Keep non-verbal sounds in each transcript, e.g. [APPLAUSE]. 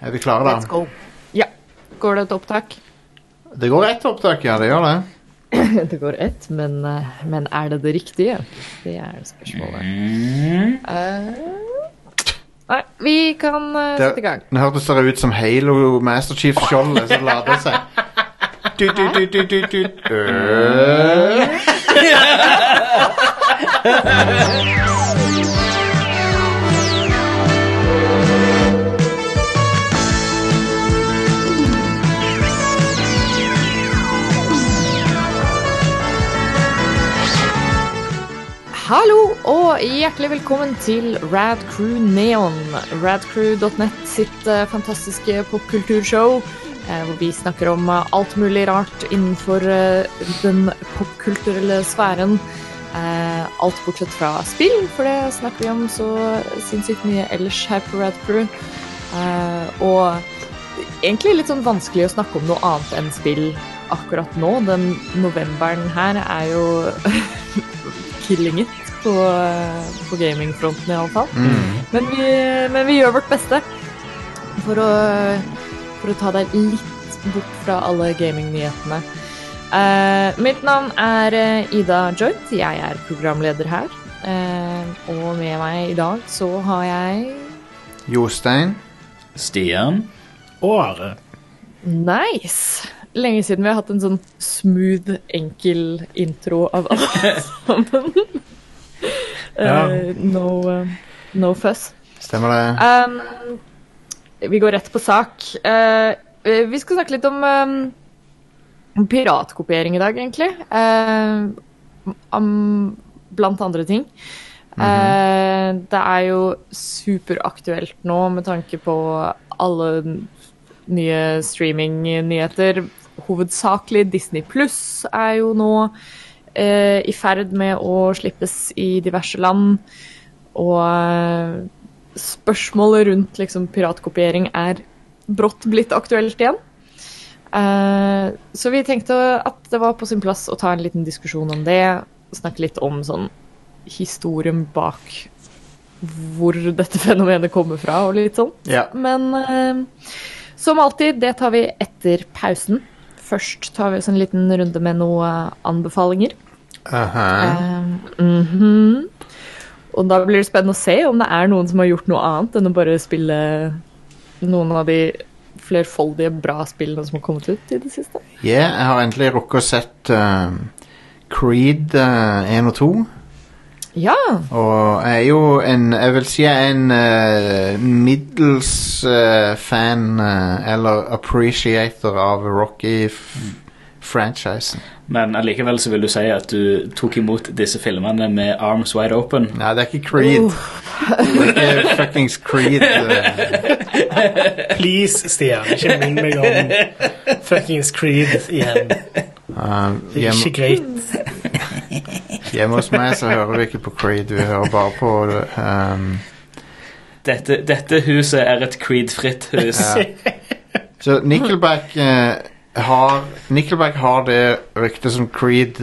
Er vi klare, Let's go. Ja. Går det et opptak? Det går ett opptak, ja. Det gjør det. [CLEARS THROAT] Det går ett, men, eh, men er det det riktige? Det er spørsmålet. Uh, nei, vi kan uh, Det- sette i gang. Nå hørtes dere ut som Halo Master Chief-skjoldet som lader seg. Du, du, du, du, du, du. Øh. [LAUGHS] [LAUGHS] Hallo og hjertelig velkommen til Rad Crew Neon. Radcrew.net sitt eh, fantastiske popkulturshow. eh, hvor vi snakker om eh, alt mulig rart innenfor den popkulturelle sfæren. Alt bortsett fra spill, for det snakker vi om så sinnssykt mye ellers her på Radcrew. Og egentlig litt sånn vanskelig å snakke om noe annet enn spill akkurat nå. Den novemberen her er jo [LAUGHS] killing it på, på gamingfronten, iallfall. Mm. Men, vi, men vi gjør vårt beste for å, for å ta deg litt bort fra alle gamingnyhetene. Uh, mitt navn er eh, Ida Joint. Jeg er programleder her. Uh, og med meg i dag så har jeg Jostein. Stian. Og Are. Nice! Lenge siden vi har hatt en sånn smooth, enkel intro av alle sammen. [LAUGHS] Ja. Eh, no, uh, no fuss. Stemmer det? Um, vi går rett på sak. Eh, eh, vi skal snakke litt om um, piratkopiering i dag, egentlig. Eh, om, blant andre ting. Eh, det er jo superaktuelt nå med tanke på alle nye streamingnyheter. Hovedsakelig Disney Pluss er jo nå eh, i ferd med å slippes i diverse land. Og eh, spørsmålet rundt liksom, piratkopiering er brått blitt aktuelt igjen. Eh, så vi tenkte at det var på sin plass å ta en liten diskusjon om det. Snakke litt om sånn historien bak hvor dette fenomenet kommer fra, og litt sånn. Ja. Men eh, som alltid, det tar vi etter pausen. Først tar vi oss en liten runde med noen anbefalinger. Aha. Uh, mm -hmm. Og da blir det spennende å se om det er noen som har gjort noe annet enn å bare spille noen av de flerfoldige bra spillene som har kommet ut i det siste. Yeah, jeg har endelig rukket å sett uh, Creed uh, 1 og 2. Ja! Og jeg er jo en Jeg vil si jeg er en uh, middels uh, fan uh, eller appreciator av Rocky-franchisen. Men allikevel så vil du si at du tok imot disse filmene med arms wide open. Nei, det er ikke Creed. Det er ikke fuckings Creed. [LAUGHS] Please, Stian, ikke minn meg om fuckings Creed igjen. Uh, Det er ikke greit. [LAUGHS] hjemme hos meg så hører vi ikke på Creed, vi hører bare på um, Dette, dette huset er et Creed-fritt hus. Ja. Så Nickelback eh, har Nickelback har det ryktet som Creed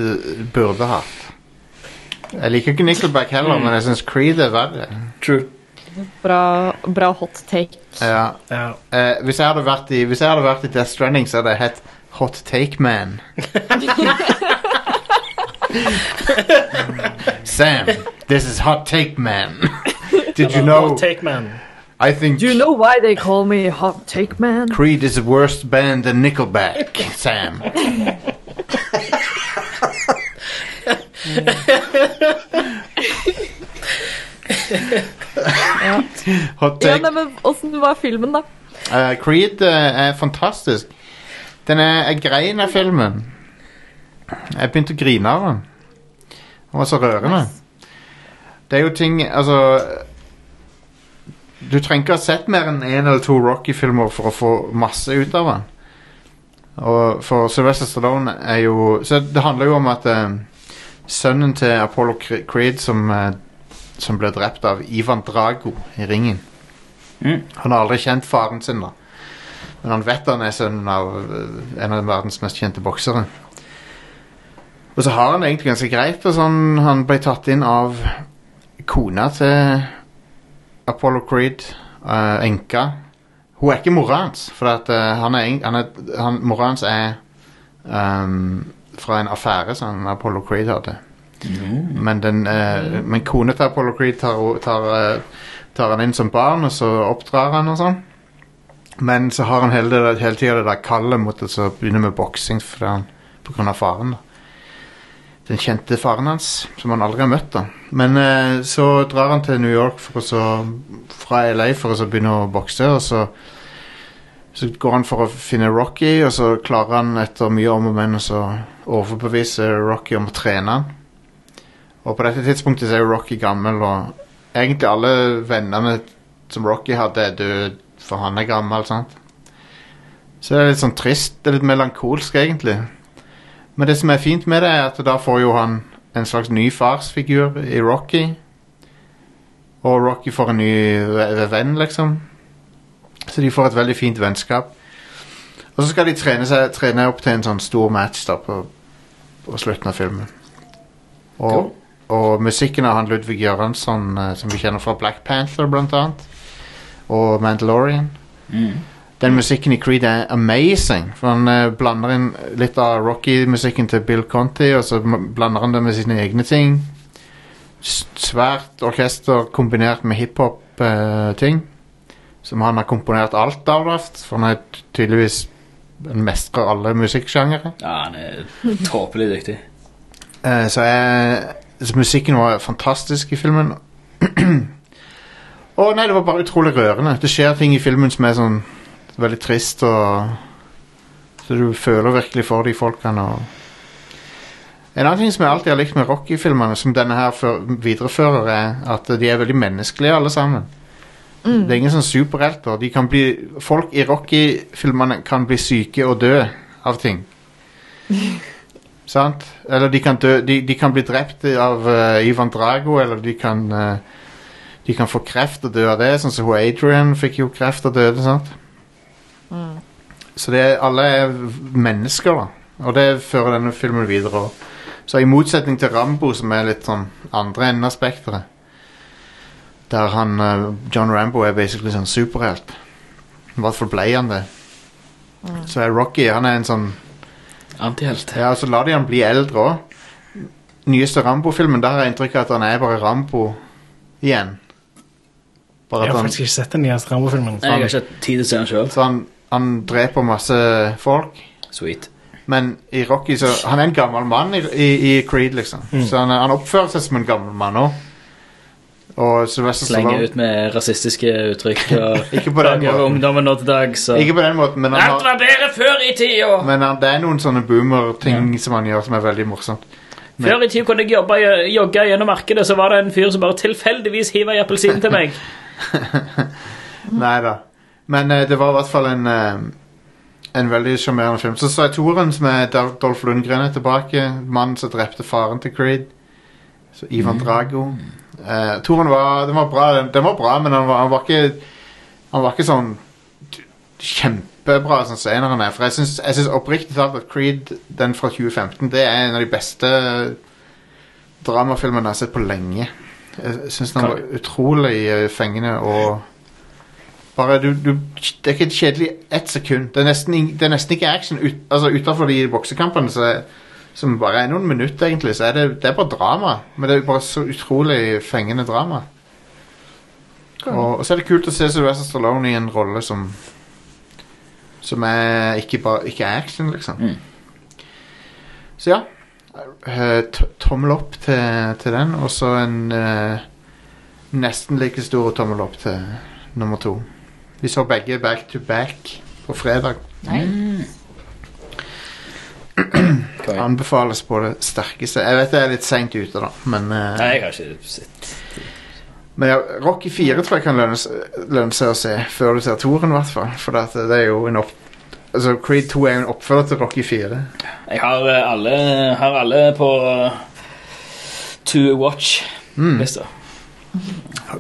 burde hatt. Jeg liker ikke Nickelback heller, men jeg syns Creed er verre. True. Bra, bra hot take. Ja. Ja. Eh, hvis, jeg hadde vært i, hvis jeg hadde vært i Death Stranding, så hadde jeg hett Hot Take Man. [LAUGHS] Sam, this is Hot Take Man. [LAUGHS] Did you know? Hot Take man. I think Do you know why they call me hot take man? Creed is a worse band than Nickelback, Sam. Hot Ja, take. nei, men Åssen var filmen, da? Eh, Creed eh, er fantastisk. Den er, jeg grein av filmen. Jeg begynte å grine av den. Den var så rørende. Det er jo ting Altså Du trenger ikke ha sett mer enn én eller to Rocky-filmer for å få masse ut av den. Og for Sylvester Stallone er jo Så det handler jo om at eh, sønnen til Apollo Creed som, eh, som ble drept av Ivan Drago i ringen Mm. Han har aldri kjent faren sin, da. Men han vet han er sønnen av øh, en av verdens mest kjente boksere. Og så har han det egentlig ganske greit. Og sånn, han ble tatt inn av kona til Apollo Creed, uh, enka. Hun er ikke mora hans, for at, uh, han er, han er, han, mora hans er um, fra en affære som Apollo Creed hadde. Men, den, uh, men kona til Apollo Creed tar, tar, tar han inn som barn, og så oppdrar han og sånn. Men så har han hele, hele tida det der kallet mot å så begynne med boksing pga. faren. da den kjente faren hans, som han aldri har møtt. da Men eh, så drar han til New York så, fra LA for å begynne å bokse. Og så, så går han for å finne Rocky, og så klarer han etter mye om og men å overbevise Rocky om å trene han. Og på dette tidspunktet så er jo Rocky gammel, og egentlig alle vennene som Rocky hadde, er døde, for han er gammel. sant? Så det er litt sånn trist. Det er litt melankolsk, egentlig. Men det som er fint med det, er at da får jo han en slags ny farsfigur i Rocky. Og Rocky får en ny venn, liksom. Så de får et veldig fint vennskap. Og så skal de trene, seg, trene opp til en sånn stor match da på, på slutten av filmen. Og, og musikken av han Ludvig Göransson, eh, som vi kjenner fra Black Panther, blant annet. Og Mandalorian. Mm. Den musikken i Creed er amazing. For han eh, blander inn litt av Rocky-musikken til Bill Conti, og så blander han det med sine egne ting. S svært orkester kombinert med hiphop-ting. som han har komponert alt av, for han er tydeligvis en mestrer alle musikksjangere. Ja, han er tåpelig dyktig. Eh, så jeg så Musikken var fantastisk i filmen. [CLEARS THROAT] Og nei, det var bare utrolig rørende. Det skjer ting i filmen som er sånn veldig trist, og Så du føler virkelig for de folkene. Og en annen ting som jeg alltid har likt med Rocky-filmene, som denne her før, viderefører, er at de er veldig menneskelige, alle sammen. Det er ingen sånn superhelter. De kan bli, folk i Rocky-filmene kan bli syke og dø av ting. [LAUGHS] Sant? Eller de kan, dø, de, de kan bli drept av uh, Ivan Drago, eller de kan uh, De kan få kreft og dø av det, sånn som Adrian fikk jo kreft og døde. sant? Så det er, alle er mennesker, da. Og det fører denne filmen videre også. Så i motsetning til Rambo, som er litt sånn andre enden av spekteret, der han eh, John Rambo er basically sånn superhelt. I hvert fall ble han det. Så er Rocky han er en sånn Antihelt. Ja, så lar de han bli eldre òg. Nyeste Rambo-filmen, der har jeg inntrykk av at han er bare Rambo igjen. Bare Jeg har han, faktisk ikke sett den nyeste Rambo-filmen. Jeg har ikke hatt tid til å se den sjøl. Så han, dreper masse folk. Sweet. Men i Rocky så Han er en gammel mann i, i, i Creed, liksom. Så han, han oppfører seg som en gammel mann òg. Og Sylvester Slenger Stallone ut med rasistiske uttrykk og [LAUGHS] Ikke på den måten. ungdommen nå til dags. Og... Ikke på den måten, men, han Alt har, var bedre før i tida! men han, det er noen sånne boomer-ting som han gjør som er veldig morsomt. Før i tida kunne jeg jobbe, jogge gjennom markedet, så var det en fyr som bare tilfeldigvis hiva i appelsin til meg. [LAUGHS] Nei da. Men eh, det var i hvert fall en eh, En veldig sjarmerende film. Så så jeg toeren, som er der Dolph Lundgren er tilbake. Mannen som drepte faren til Creed. Så Ivan Drago. Uh, toeren var, den var bra, den, den var bra, men han var, han var ikke Han var ikke sånn kjempebra som senere er. For jeg syns, jeg syns oppriktig talt at Creed, den fra 2015, det er en av de beste dramafilmene jeg har sett på lenge. Jeg syns den var utrolig eh, fengende og bare du, du, Det er ikke et kjedelig ett sekund. Det er nesten, ing- det er nesten ikke action. Ut, altså Utenfor de boksekampene så som bare er noen minutter, egentlig, så er det, det er bare drama. Men det er bare så utrolig fengende drama. Og, og så er det kult å se Sylvester Stallone i en rolle som Som er ikke, bare, ikke er action, liksom. Mm. Så ja. Eh, t- tommel opp til, til den, og så en eh, nesten like stor tommel opp til nummer to. Vi så begge back to back på fredag. Nei. Anbefales på det sterkeste. Jeg vet det er litt seint ute, da, men, uh, Nei, jeg har ikke sett men ja, Rocky 4 tror jeg kan lønne, lønne seg å se før du ser toren, i hvert fall. For det er jo en opp... Altså, Creed 2 er jo en oppfølger til Rocky 4. Jeg har eh, alle, har alle på uh, to watch Mm. lista.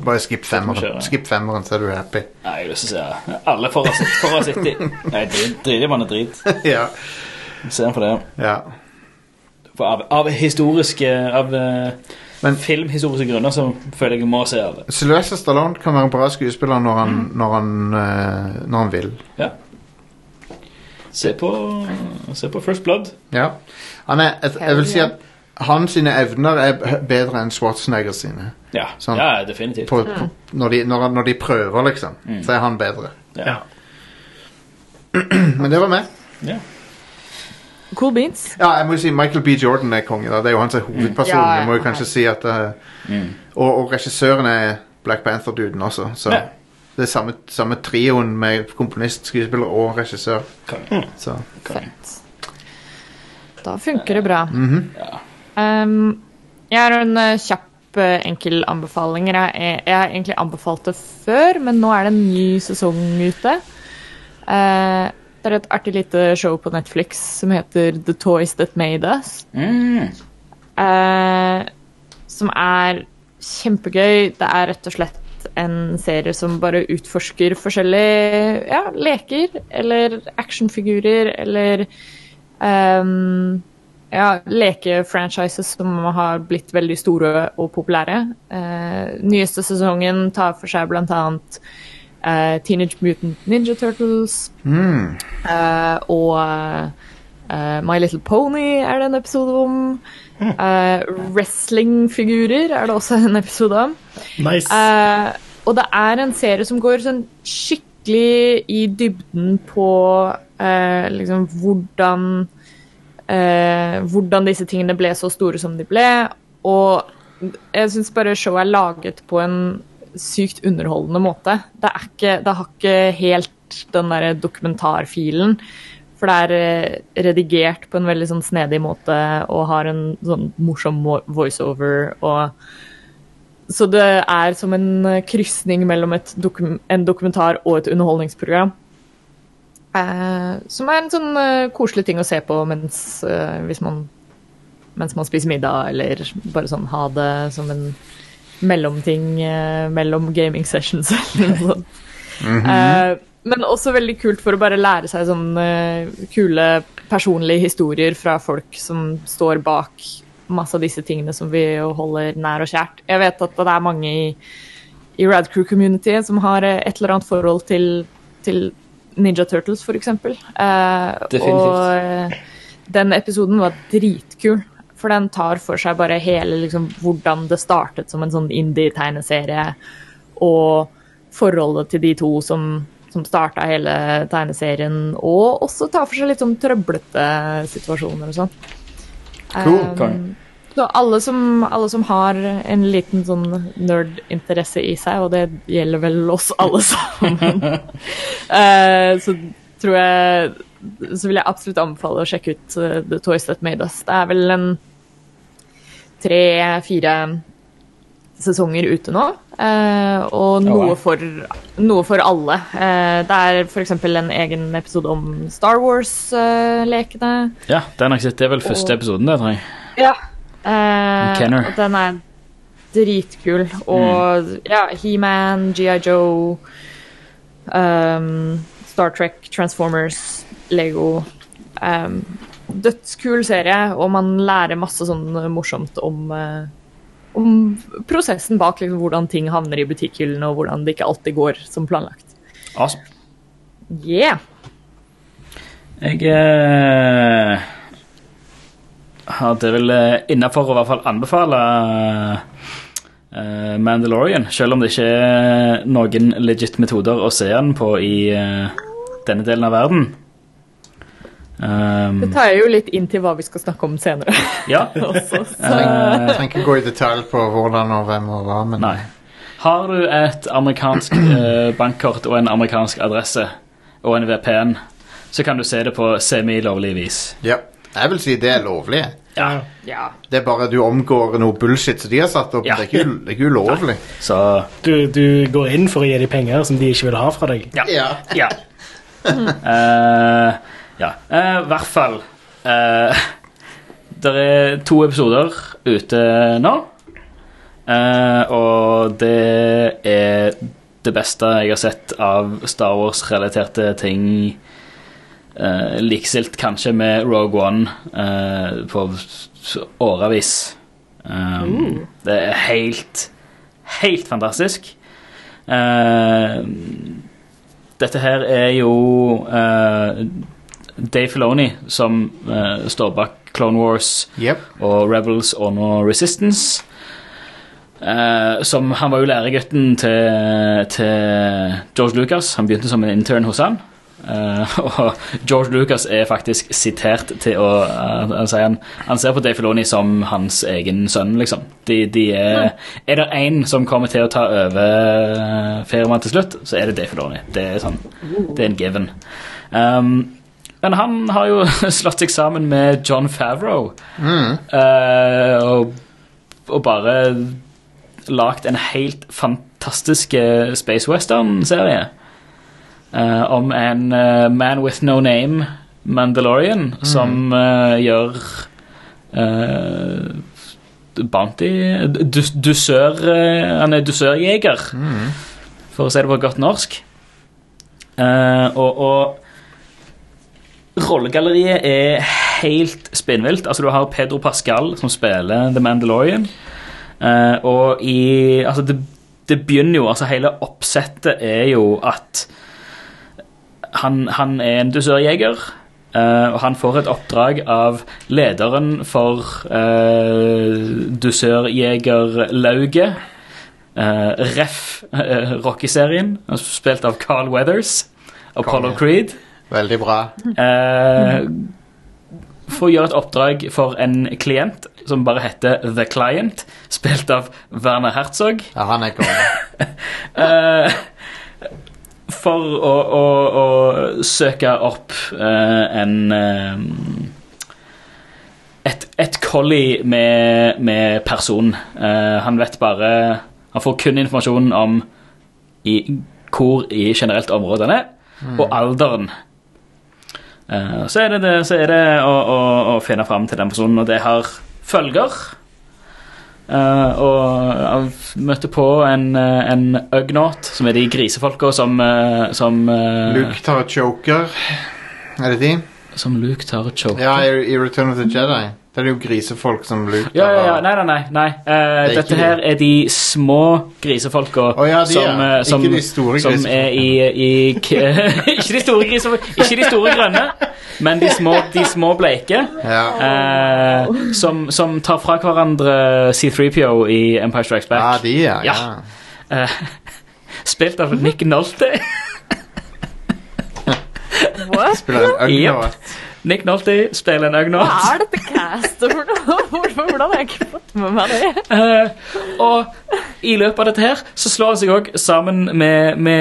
Bare skip femmeren, skip femmeren, så er du happy. Nei, jeg har lyst til å se alle for å sitte- for å sitte i. Nei, drit, drit i man er drit. [LAUGHS] ja, Se på det. ja. For av, av historiske Av eh, Men- filmhistoriske grunner så føler jeg jeg må se det. Sylvester Stallone kan være en bra skuespiller når han, når han, eh, når han vil. Se på, se på First Blood. Ja. Han er, jeg, jeg vil si at hans sine evner er bedre enn Schwarzenegger sine. Ja, Sånn. ja definitivt. På, på, når, de, når, når de prøver, liksom, Mm. så er han bedre. Ja. [CLEARS THROAT] Men det var meg. Ja. Cool beans. Ja, jeg må jo si Michael B. Jordan er konge. da Det er jo han som er hovedpersonen. Ja, ja. Jeg må jo kanskje si at uh, Mm. og, og regissøren er Black Panther-duden også. Så Ja. det er samme, samme trioen med komponist, skuespiller og regissør. Konge. Så Fett. Da funker det bra. mhm. Um, jeg har en uh, kjapp, uh, enkel anbefaling. Jeg, har egentlig anbefalt det før, men nå er det en ny sesong ute. Uh, det er et artig lite show på Netflix som heter The Toys That Made Us. Mm. Som er kjempegøy. Det er rett og slett en serie som bare utforsker forskjellige ja, leker eller actionfigurer eller ehm, ja, lekefranchises som har blitt veldig store og populære. Eh, nyeste sesongen tar for seg annet eh, Teenage Mutant Ninja Turtles mm. eh, og eh, My Little Pony er det en episode om. Eh, Wrestlingfigurer er det også en episode om. Nice. Eh, og det er en serie som går sånn skikkelig i dybden på eh, liksom hvordan eh, Hvordan disse tingene ble så store som de ble. Og jeg syns bare showet er laget på en sykt underholdende måte. Det, ikke, det har ikke helt den derre dokumentarfilen. For det er eh, redigert på en veldig sånn snedig måte og har en sånn morsom voiceover. og så det er som en eh, krysning mellom dokum en dokumentar og et underholdningsprogram. Eh, som er en sånn eh, koselig ting å se på mens, eh, hvis man, mens man spiser middag, eller bare sånn ha det som en mellomting eh, mellom gaming sessions [LAUGHS] eller noe sånt. Eh, men også veldig kult for å bare lære seg sånne eh, kule personlige historier fra folk som står bak masse av disse tingene som vi holder nær og kjært. Jeg vet at det er mange i, i Radcrew-community som har et eller annet forhold til, til Ninja Turtles, for eksempel. Eh, Definitivt. Og eh, den episoden var dritkul. For den tar for seg bare hele liksom, hvordan det startet som en sånn indie-tegneserie, og forholdet til de to som, som starta hele tegneserien, og også tar for seg litt sånn trøblete situasjoner og sånn. Cool. Um. Så alle som, alle som har en liten sånn nerd-interesse i seg, og det gjelder vel oss alle [LAUGHS] sammen, uh, så tror jeg Så vil jeg absolutt anbefale å sjekke ut uh, The Toys That Made Us. Det er vel en tre-fire sesonger ute nå, Uh, og noe for, noe for alle. Uh, det er f.eks. en egen episode om Star Wars-lekene. ja, den har jeg sett. Det er vel første episoden, det, tror jeg. Ja. Eh, den er dritkul. Og ja, He-Man, GI Joe, um, Star Trek, Transformers, Lego. Um, dødskul serie, og man lærer masse sånn morsomt om, uh, om prosessen bak liksom, hvordan ting havner i butikkhyllene, og hvordan det ikke alltid går som planlagt. Awesome. Yeah! Jeg eh, er vel eh, innafor å i hvert fall anbefale eh, Mandalorian, selv om det ikke er noen legit metoder å se den på i eh, denne delen av verden. Um, Det tar jo litt inn til hva vi skal snakke om senere. ja. [LAUGHS] også, så. Jeg trenger ikke gå i detalj på hvordan og hvem og hva, men Nei. Har du et amerikansk eh, bankkort og en amerikansk adresse og en VPN, så kan du se det på semi-lovlig vis. ja. Jeg vil si det er lovlig. Ja. Ja. Det er bare du omgår noe bullshit som de har satt opp. Ja. Det, er ikke, det er ikke ulovlig. Så Du, du går inn for å gi dem penger som de ikke vil ha fra deg. ja. Ja. Ja. uh, [LAUGHS] ja. Uh, I hvert fall uh, Det er to episoder ute nå. Uh, og det er det beste jeg har sett av Star Wars-relaterte ting. Uh, likestilt kanskje med Rogue One uh, på årevis. Um, Det er helt, helt fantastisk. Uh, dette her er jo Dave Filoni som står bak Clone Wars yep. og Rebels og nå Resistance. Som Han var jo læregutten til, til George Lucas. Han begynte som en intern hos han. Eh, [LAUGHS] og George Lucas er faktisk sitert til å uh, han, han, han ser på Dave Filoni som hans egen sønn, liksom. De, de er, er det én som kommer til å ta over firmaet til slutt, så er det Dave Filoni. Det er sånn, det er en given. Um, men han har jo [LAUGHS] slått seg sammen med John Favreau. Eh, og, og bare lagd en helt fantastisk eh, Space Western-serie. Eh, om en eh, man with no name, Mandalorian, som eh, gjør Bounty dus, Dusør Han er dusørjeger, for å si det på godt norsk. Og, og rollegalleriet er helt spinnvilt. Altså, du har Pedro Pascal som spiller The Mandalorian. Uh, og i Altså, det, det begynner jo Altså, hele oppsettet er jo at han, han er en dusørjeger. Uh, og han får et oppdrag av lederen for uh, dusørjegerlauget. Uh, Ref uh, Rocky-serien, spilt av Carl Weathers. Apollo Konge. Creed. Veldig bra. Uh, å gjøre et oppdrag for en klient som bare heter The Client, spilt av Werner Herzog. Ja, han er konge. [LAUGHS] Eh, for å, å, å søke opp uh, en um, et, et collie med, med person. Uh, han vet bare Han får kun informasjon om i, hvor i generelt området han er, og alderen. Uh, så er det, det, så er det å, å, å finne fram til den personen, og det har følger. Eh, og jeg møtte på en, eh, en Ugnaught, som er de grisefolka som, uh, som uh, Luke tar choker. Er det de? Som Luke tar choker. Ja, i Return of the Jedi. Det er jo grisefolk som Luke Ja, ja, ja. Nei, nei, nei. nei. Uh, det dette her er de små grisefolka oh, ja, de, som, ja. eh, som, Ikke de store som er i, i k [LAUGHS] Ikke de store grisefolka, ikke de store grønne, men de små, de små bleike. Ja. Uh, som, som tar fra hverandre C3PO i Empire Strikes ja, Back. de, ja. Ja. ja. Eh, spilt av Nick Nolte. What? Spiller en Ugnaught. Nick Nolte spiller en Hva er dette castet for noe? Hvordan har jeg ikke fått med meg det? Uh, og i løpet av dette her så slår han seg òg sammen med, med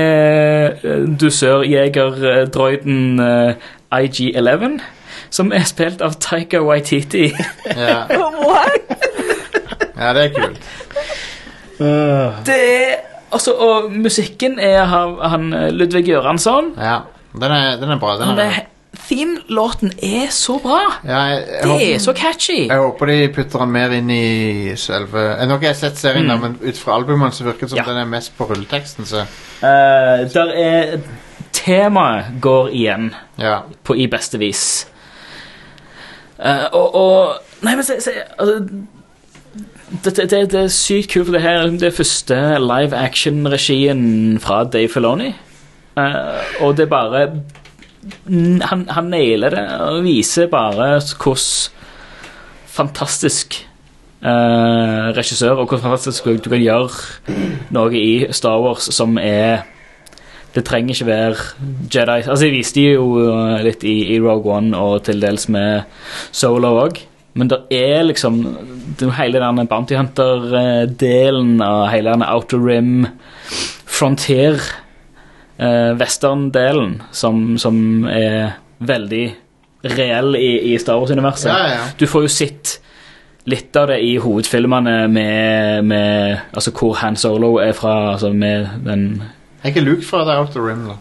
uh, dusørjegerdroiden uh, IG-11, som er spilt av Taika Waititi. Ja. What? ja, det er kult. Det er Altså, og musikken er av han eh, Ludvig Göransson. Ja. Den er, den er bra. Den Han er, er, Theme-låten er så bra. ja, jeg, jeg, Det håper, er så catchy. jeg håper de putter den mer inn i selve eh, Nå har jeg sett serien, der, men ut fra albumene så virker det som Ja. den er mest på rulleteksten. Så Uh, der er Temaet går igjen. ja. på i beste vis. Uh, og, og Nei, men se, se altså, det, det, det, er sykt kult, for det her det er første live action-regien fra Dave Filoni. Uh, og det er bare han, han nailer det og viser bare hvordan fantastisk eh, regissør og hvor fantastisk du kan gjøre noe i Star Wars som er det trenger ikke være Jedi Altså, jeg viste jo uh, litt i, i Rogue One og til dels med Solo òg. Men det er liksom det er Hele den Bounty Hunter-delen av hele den Outer Rim Frontier uh, Western-delen som, som er veldig reell i, i Star Wars-universet. Ja, ja. Du får jo sett litt av det i hovedfilmene med, med Altså hvor Han Solo er fra, altså med den Er ikke Luke fra The Outer Rim, da?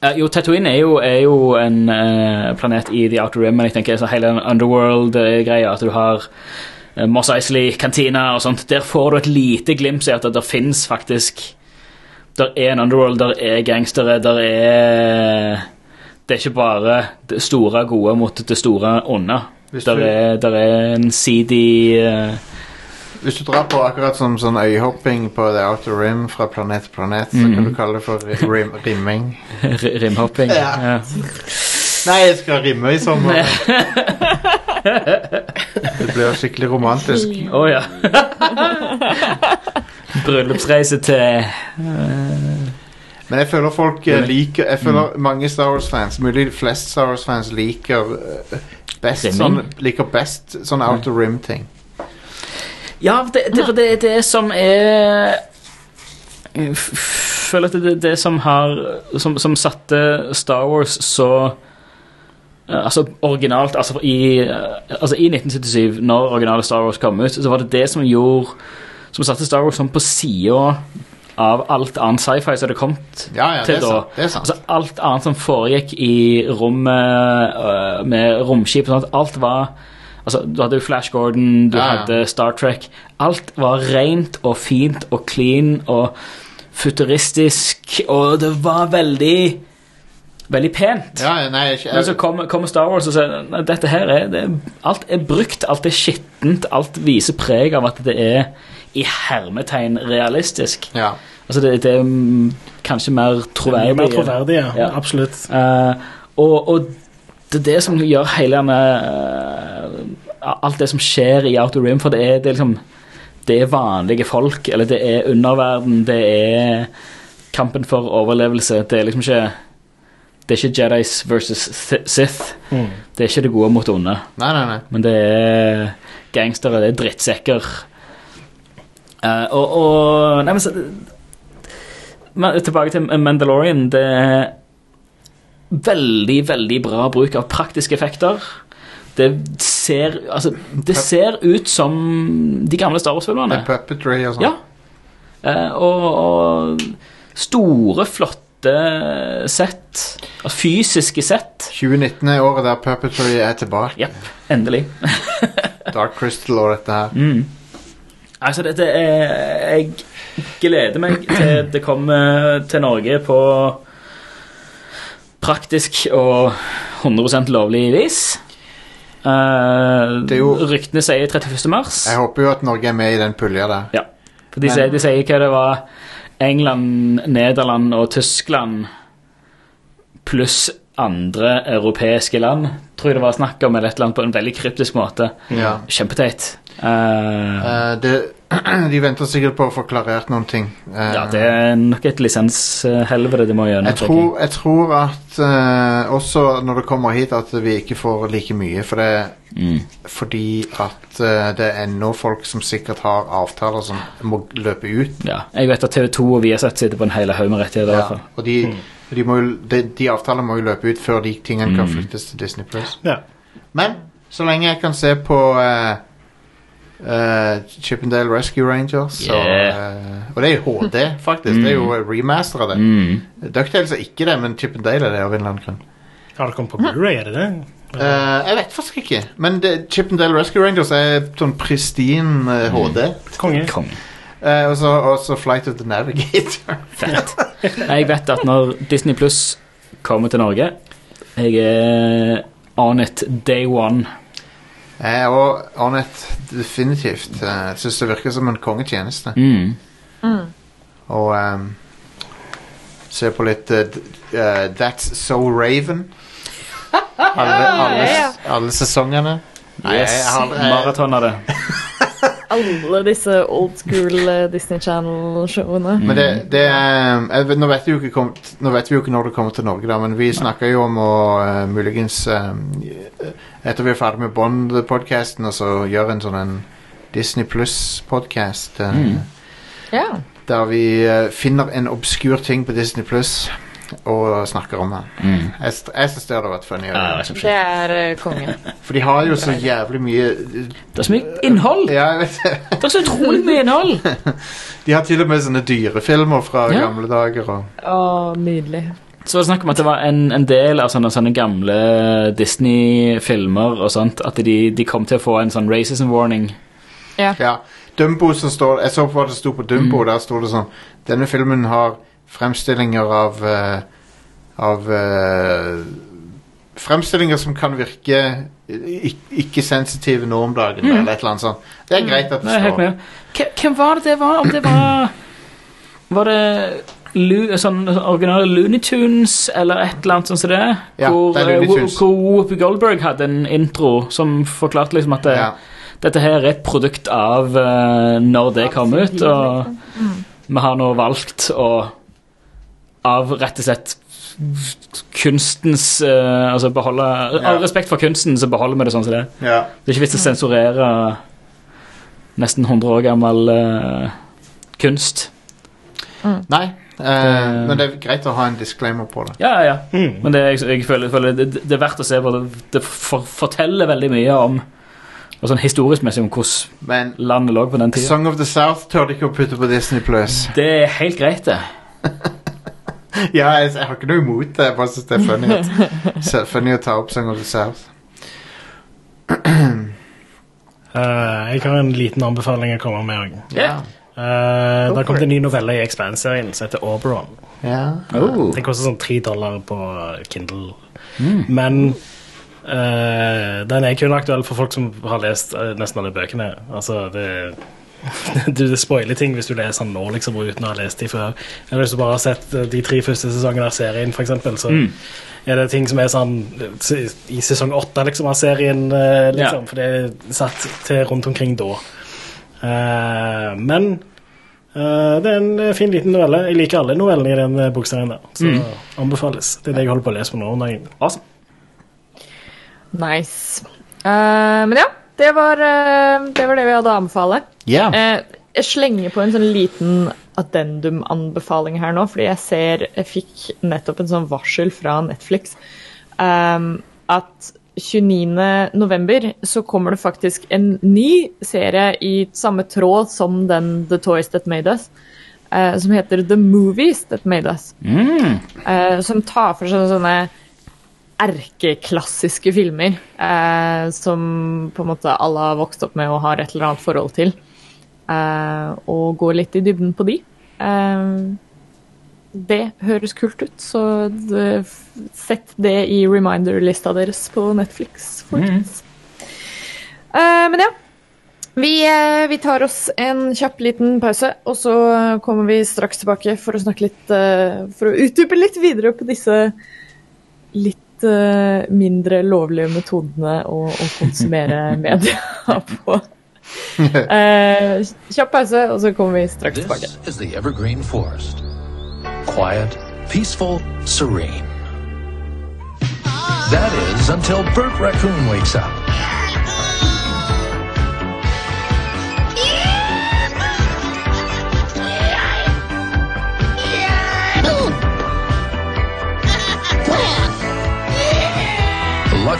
Uh, jo, Tatooine er jo, er jo en uh, planet i The Outer Rim, men jeg tenker så hele den underworld-greia, at du har uh, Moss Eisley, kantina og sånt. Der får du et lite glimt i at det, finnes faktisk Der er en underworld, der er gangstere, der er Det er ikke bare det store gode mot det store onde. Hvis Der du- er, der er en seedy uh, Hvis du drar på akkurat som sånn øyehopping på The Outer Rim fra planet til planet, så kan du kalle det for rim, rimming. [LAUGHS] Rimhopping. Ja. Ja. Nei, jeg skal rimme i sommer. det blir skikkelig romantisk. Å ja. [LAUGHS] Bryllupsreise til Men jeg føler folk eh, liker Jeg føler mange Star Wars-fans, mulig flest Star Wars-fans, liker eh, best Rimming? sånn, liker best sånn Outer Rim-ting. Ja, det, det, for det er det som er Jeg føler at det er det som har Som, som satte Star Wars så eh, Altså originalt altså i, eh, altså I 1977, når originale Star Wars kom ut, så var det det som gjorde Som satte Star Wars sånn på sida av alt annet sci-fi som hadde kommet Ja, ja, til da. Altså alt annet som foregikk i rommet øh, med romskip og sånt, alt var Altså, du hadde jo Flash Gordon, du Ja, hadde Star Trek. Alt var rent og fint og clean og futuristisk, og det var veldig Veldig pent. ja, nei, jeg, Men så kommer kom Star Wars og sier dette her er det, Alt er brukt, alt er skittent, alt viser preg av at det er i hermetegn realistisk. ja. Altså det, det er mm, kanskje mer troverdig. mer troverdig, ja. Ja. Absolutt. Uh, og, og det er det som gjør hele denne uh, Alt det som skjer i Outer Rim, for det er, det er liksom Det er vanlige folk, eller det er underverden, det er kampen for overlevelse. Det er liksom ikke Det er ikke Jedis versus Sith. Mm. Det er ikke det gode mot det onde. Nei, nei, nei. Men det er gangstere, det er drittsekker. Eh, og, og Nei, men så men, Tilbake til Mandalorian. Det er veldig, veldig bra bruk av praktiske effekter. Det ser Altså, det ser ut som de gamle Star Wars-filmene. puppetry og sånn. Ja. Uh, og, og store, flotte sett. Altså, fysiske sett. 2019 er året der puppetry er tilbake. Yep, Endelig. [LAUGHS] Dark Crystal og dette her. Mm. Altså, dette er Jeg gleder meg til det kommer til Norge på praktisk og 100 lovlig vis. Uh, Det er jo- Ryktene sier 31. mars. Jeg håper jo at Norge er med i den pulja der. Ja. For de, Men- sier, de sier hva det var England, Nederland og Tyskland pluss andre europeiske land, tror jeg det var snakk om, eller et eller annet på en veldig kryptisk måte. Ja. Kjempeteit. Eh, Eh, det, [CLEARS THROAT] de venter sikkert på å få klarert noen ting. Eh, ja, det er nok et lisenshelvete de må gjennom. jeg, tror, jeg tror at eh, også når det kommer hit, at vi ikke får like mye. For det, Mm. fordi at eh, det er ennå folk som sikkert har avtaler som må løpe ut. Ja, jeg vet at TV2 og Viasat sitter på en hel haug med rettigheter. Ja, fall. og de, de, må jo, de, de avtalene må jo løpe ut før de tingene kan Mm. flyttes til Disney Plus. Ja. Men så lenge jeg kan se på eh, eh, Chippendale Rescue Rangers Yeah. Og, uh, Og det er jo HD, [LAUGHS] faktisk. Det er jo remaster av det. Mm. Ducktails er ikke det, men Chippendale er det av en eller annen grunn. Har det kommet på Blu-ray, er det det? Uh, jeg vet faktisk ikke. Men det, Chippendale Rescue Rangers er sånn pristine uh, HD. Konge. Konge. Eh, og så Flight of the Navigator. [LAUGHS] Fett. Jeg vet at når Disney Pluss kommer til Norge Jeg er on it day one. Jeg er også definitivt. Jeg syns det virker som en kongetjeneste. Mm. Og um, se på litt uh, eh, That's So Raven. [LAUGHS] Alle, alle, alle sesongene. Yes. Maraton av det. [LAUGHS] Alle disse old school eh, Disney Channel-showene. Men det, det er jeg nå, vet vi jo ikke kom, nå vet vi jo ikke når det kommer til Norge, da, men vi snakker jo om å uh, muligens eh, Etter vi er ferdig med Bond-podkasten, og så gjøre en sånn en Disney Pluss-podkast. Mm. yeah. Der vi uh, finner en obskur ting på Disney Pluss og snakker om han. Mm. Jeg, jeg syns det hadde vært funny. Ja, det Det er eh, konge. [LAUGHS] For de har jo så jævlig mye Det er så mye innhold! Ja, jeg vet det. Det er så utrolig mye innhold! [LAUGHS] De har til og med sånne dyrefilmer fra Ja. gamle dager. Og, Å, nydelig. Så var det snakk om at det var en, en del av sånne, sånne gamle Disney-filmer og sånt, at de, de kom til å få en sånn racism warning. ja, Dumbo som står Jeg så på hva det sto på Dumbo. Der sto det sånn Denne filmen har fremstillinger av eh, Av eh, fremstillinger som kan virke ikke-sensitive nå om dagen, eller et eller annet sånt. Det er greit at det står. Hvem- Hvem var det det var? Om det var Var det Lu, sånn originale Looney Tunes eller et eller annet sånt som det? Ja, hvor, det er Looney eh, hvor, Tunes. hvor Whoopi Goldberg hadde en intro som forklarte liksom at det, Ja. dette her er et produkt av uh, når det kom ut, og vi har nå valgt å av rett og slett kunstens uh, Altså beholde Ja. Av respekt for kunsten, så beholder vi det sånn som det er. Ja. Det er ikke vits å sensurere nesten 100 år gammel uh, kunst. Nei, eh, men det er greit å ha en disclaimer på det. Ja, ja, ja. Mm. Men det, jeg, jeg føler, føler det, det er verdt å se på. Det, det for, forteller veldig mye om og sånn historisk messig om hvordan landet lå på den tida. Song of the South tør de ikke å putte på Disney Plus. Det er helt greit, det. [LAUGHS] [LAUGHS] Ja, jeg, jeg har ikke noe imot det. Jeg bare synes det er funny, at, [LAUGHS] så- funny å ta opp Song of the South. Uh, jeg har en liten anbefaling å komme med òg. Ja. Uh, det har kommet en ny novelle i Expand-serien som heter Oberon. Yeah. Oh. Den koster sånn tre dollar på Kindle. Men uh, den er kun aktuell for folk som har lest eh, nesten alle bøkene. Altså, det [LAUGHS] du det spoiler ting hvis du leser den nå liksom, uten å ha lest de før. Eller hvis du bare har sett eh, de tre første sesongene av serien, for eksempel, så er det ting som er sånn eh, i sesong åtte liksom, av serien, liksom, ja. for det er satt til rundt omkring da. Uh, men uh, det er en eh, fin liten novelle. Jeg liker alle novellene i den eh, bokserien der, så anbefales. Det er det jeg holder på å lese på nå. Awesome. Nice. Uh, men ja, det var, eh, det var det vi hadde å anbefale. Eh, jeg slenger på en sånn liten addendum-anbefaling her nå, fordi jeg ser Jeg fikk nettopp en sånn varsel fra Netflix um, at 29. november så kommer det faktisk en ny serie i samme tråd som den The Toys That Made Us, Uh, som heter The Movies That Made Us. Mm. Uh, som tar for seg sånne erkeklassiske filmer eh, som på en måte alle har vokst opp med og har et eller annet forhold til. Eh, og går litt i dybden på de. Eh, det høres kult ut, så det, sett det i reminder-lista deres på Netflix, folkens. Eh, men ja. Vi, eh, vi tar oss en kjapp liten pause, og så kommer vi straks tilbake for å snakke litt eh, For å utdype litt videre på disse litt eh, mindre lovlige metodene å, å konsumere [LAUGHS] media på. [LAUGHS] Eh, kjapp pause, og så kommer vi straks tilbake. This is the evergreen forest. Quiet, peaceful, serene. That is until Bert Raccoon wakes up.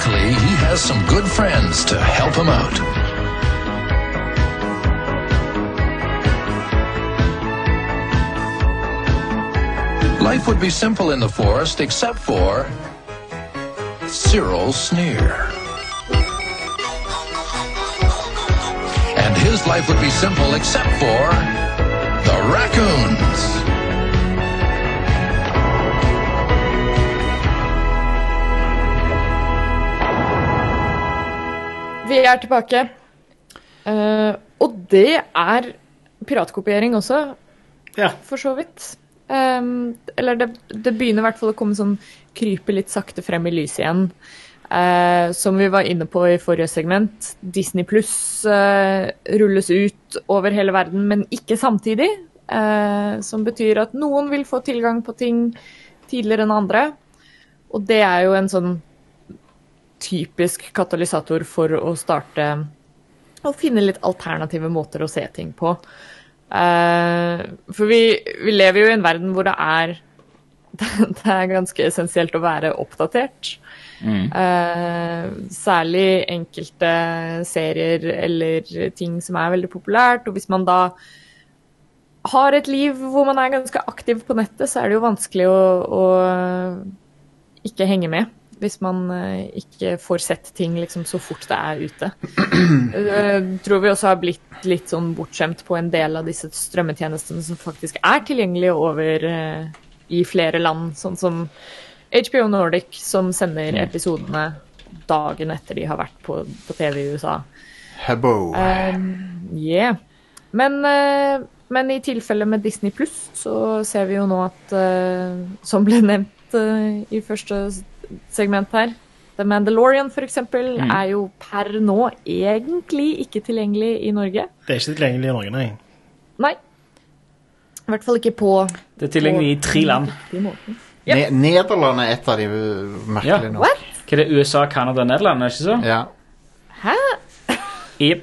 Luckily, he has some good friends to help him out. Life would be simple in the forest except for Cyril sneer. And his life would be simple except for the raccoons. Vi er tilbake. Uh, og det er piratkopiering også, Ja. for så vidt. Um, eller det, det begynner i hvert fall å komme sånn krype litt sakte frem i lyset igjen. Uh, som vi var inne på i forrige segment, Disney pluss rulles ut over hele verden, men ikke samtidig. Uh, som betyr at noen vil få tilgang på ting tidligere enn andre. Og det er jo en sånn typisk katalysator for å starte og finne litt alternative måter å se ting på. Eh, for vi, vi lever jo i en verden hvor det er [LAUGHS] det er ganske essensielt å være oppdatert. Mm. særlig enkelte serier eller ting som er veldig populært. Og hvis man da har et liv hvor man er ganske aktiv på nettet, så er det jo vanskelig å, å ikke henge med. Hvis man eh, ikke får sett ting liksom så fort det er ute. Jeg [CLEARS THROAT] tror vi også har blitt litt sånn bortskjemt på en del av disse strømmetjenestene som faktisk er tilgjengelige over eh, i flere land, sånn som HBO Nordic som sender episodene dagen etter de har vært på, på TV i USA. Hebbo. Um, yeah. Men, uh, men i tilfelle med Disney Pluss, så ser vi jo nå at, uh, som ble nevnt uh, i første segment her, The Mandalorian for eksempel, er jo per nå egentlig ikke tilgjengelig i Norge. Det er ikke tilgjengelig i Norge, nei. Nei. I hvert fall ikke på Det er tilgjengelig i tre land. Yep. Ne Nederland er et av de merkelige Ja. nå. What? Hva er det? USA, Canada, Nederland, er ikke så? Ja. Hæ? Yep.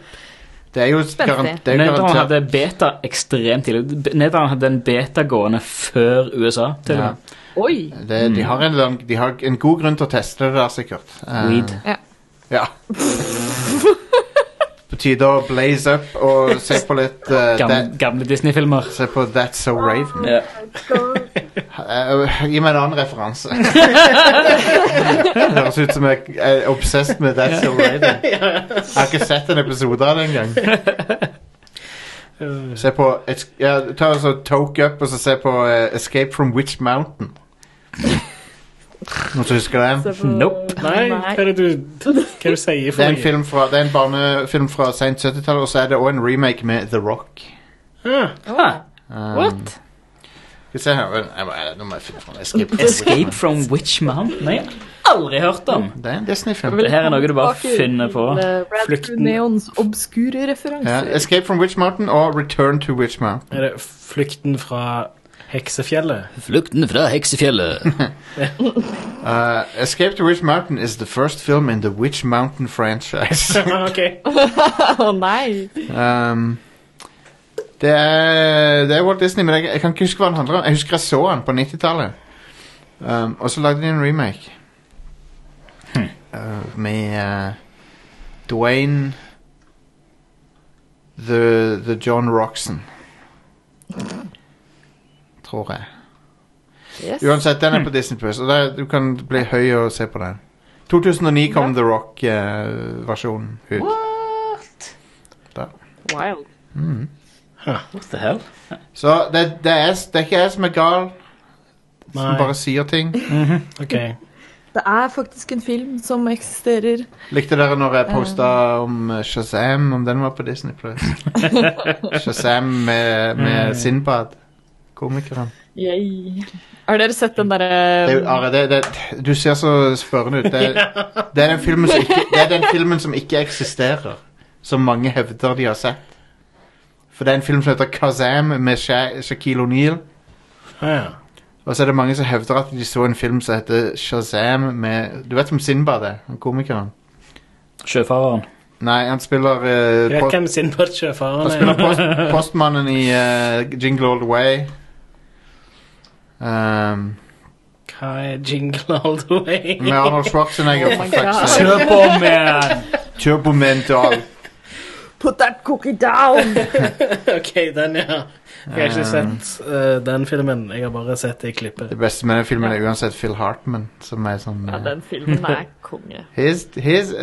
Det er jo Spenstig. garant, det er jo Nederland hadde beta ekstremt tidlig. Nederland hadde en beta gående før USA. til ja. med. Oi. det, de, har en, lang- de har en god grunn til å teste det der, sikkert. Eh, Weed. Ja. Ja. [LAUGHS] På tide å blaze up og se på litt uh, Gamle, that, gamle Disney-filmer. Se på That's So Raven. Ja. Eh, gi meg en annen referanse. [LAUGHS] det høres ut som jeg er obsessed med That's So Raven. Jeg har ikke sett en episode av det engang. [LAUGHS] Se på et, ja, Ta og så Toke up og så se på eh, Escape from Witch Mountain. Noen som husker den? Nope. Nei, hva er det du, hva er det du sier Det er en, film fra, det er en barnefilm fra sent 70-tallet, og så er det òg en remake med The Rock. Ah, Ah, Um, what? Skal vi se her jeg må, jeg, Nå må jeg finne fram Escape from Escape from Witch Mountain? Nei, aldri hørt om. Det er en Disney-film. Det her er noe du bare finner på. til, eh, Flukten. Neons obskure Ja. Escape from Witch Mountain og Return to Witch Mountain. er det Flukten fra Heksefjellet? Flukten fra heksefjellet. [LAUGHS] Uh, Escape to Witch Mountain is the first film in the Witch Mountain franchise. [LAUGHS] ok. [LAUGHS] Å nei! um, det, er, det er Walt Disney, men jeg, jeg kan ikke huske hva den handler om. Jeg husker jeg så den på 90-tallet. Um, og så lagde de en remake. Uh, med uh, Dwayne the, the John Roxon. Tror jeg. Yes. Uansett, den er på Disney Plus, og der, du kan bli høy og se på den. 2009 kom The Rock-versjonen ut. What? Wild. Mm. What the hell? Så det, det, er, det er ikke jeg som er gal, som Nei. bare sier ting. Ok. Det er faktisk en film som eksisterer. Likte dere når jeg posta om eh, Shazam, om den var på Disney Plus? [LAUGHS] Shazam med, med Sinbad, komikeren. Yay. Har dere sett den Det er derre Are, det, det, du ser så spørrende ut. Det, det, er den filmen som ikke, det er den filmen som ikke eksisterer, som mange hevder de har sett. For det er en film som heter Kazam med Sha Shaquille O'Neal. Ja. Og så er det mange som hevder at de så en film som heter Shazam med Du vet om Sinbad er? han Komikeren? Sjøfareren. Nei, han spiller uh, Jeg vet hvem Sinbad-sjøfaren Han spiller er. post, postmannen i uh, Jingle All The Way. Um, Hva er Jingle All The Way? med Arnold Schwarzenegger. For fuck's sake. Kjør på, man! Turbo Mental. Put that cookie down! [LAUGHS] ok, den, ja. Jeg har ikke sett eh, den filmen. Jeg har bare sett det i klippet. Det beste med den filmen er uansett Phil Hartman, som er sånn Ja, eh, den filmen er konge. [LAUGHS] His, his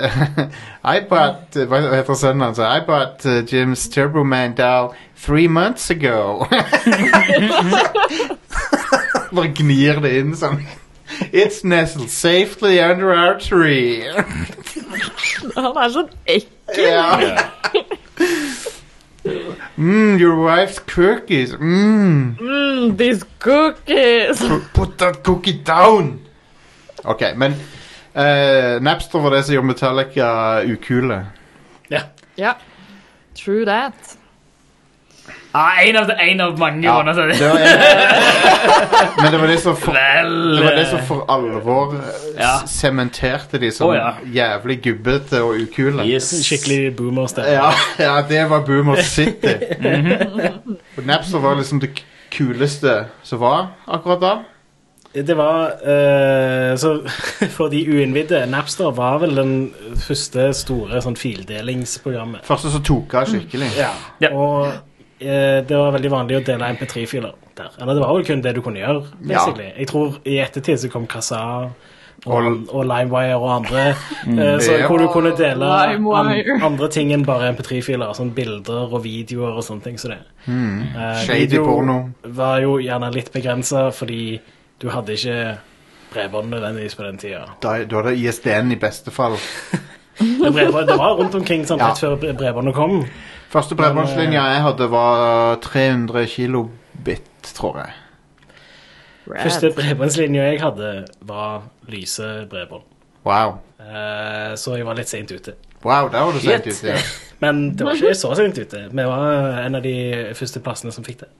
[LAUGHS] I bought uh, Hva heter sønnen hans? I bought uh, Jim's Turbo Man doll three months ago. [LAUGHS] Bare gnir det inn sånn. It's nestled safely under our tree. [LAUGHS] Han er sånn ekkel. ja. Mm, your wife's cookies. Mm. Mm, these cookies! Put- that cookie down. Ok, men eh, Napster var det som gjorde Metallica ukule. Ja. Ja. True that. Ah, en, av, en av mange Ja, grunner til det det. var en, [LAUGHS] men det var det som for, Vel det var det som for alvor eh, Ja. sementerte de som oh, ja. jævlig gubbete og ukule. Yes. Skikkelig boomer-stemme. Ja, ja, det var Boomer City. Og Napster var liksom det kuleste som var akkurat da. Det var uh, Så [LAUGHS] for de uinnvidde, Napster var vel den første store sånn fildelingsprogrammet. Første som tok av skikkelig. Ja. Ja. Og eh, det var veldig vanlig å dele MP3-filer der. Eller det var vel kun det du kunne gjøre, basically. Jeg tror i ettertid så kom Kazaa og, Og- LimeWire og andre, eh, så hvor du kunne dele an, andre ting enn bare MP3-filer, sånn bilder og videoer og sånne ting. Så det. Eh, Shady video porno. var jo gjerne litt begrensa fordi du hadde ikke bredbånd nødvendigvis på den tida. Da, det ISDN i beste fall. [LAUGHS] Det var rundt omkring sånn, Ja. rett før bre- bredbåndet kom. Første bredbåndslinja jeg hadde, var 300 kilobit, tror jeg. Første bredbåndslinja jeg hadde, var lyse bredbånd. Wow. Eh, så jeg var litt seint ute. Wow, der var du sent ute. Ja. [LAUGHS] Men det var ikke så seint ute. Vi var en av de første plassene som fikk det.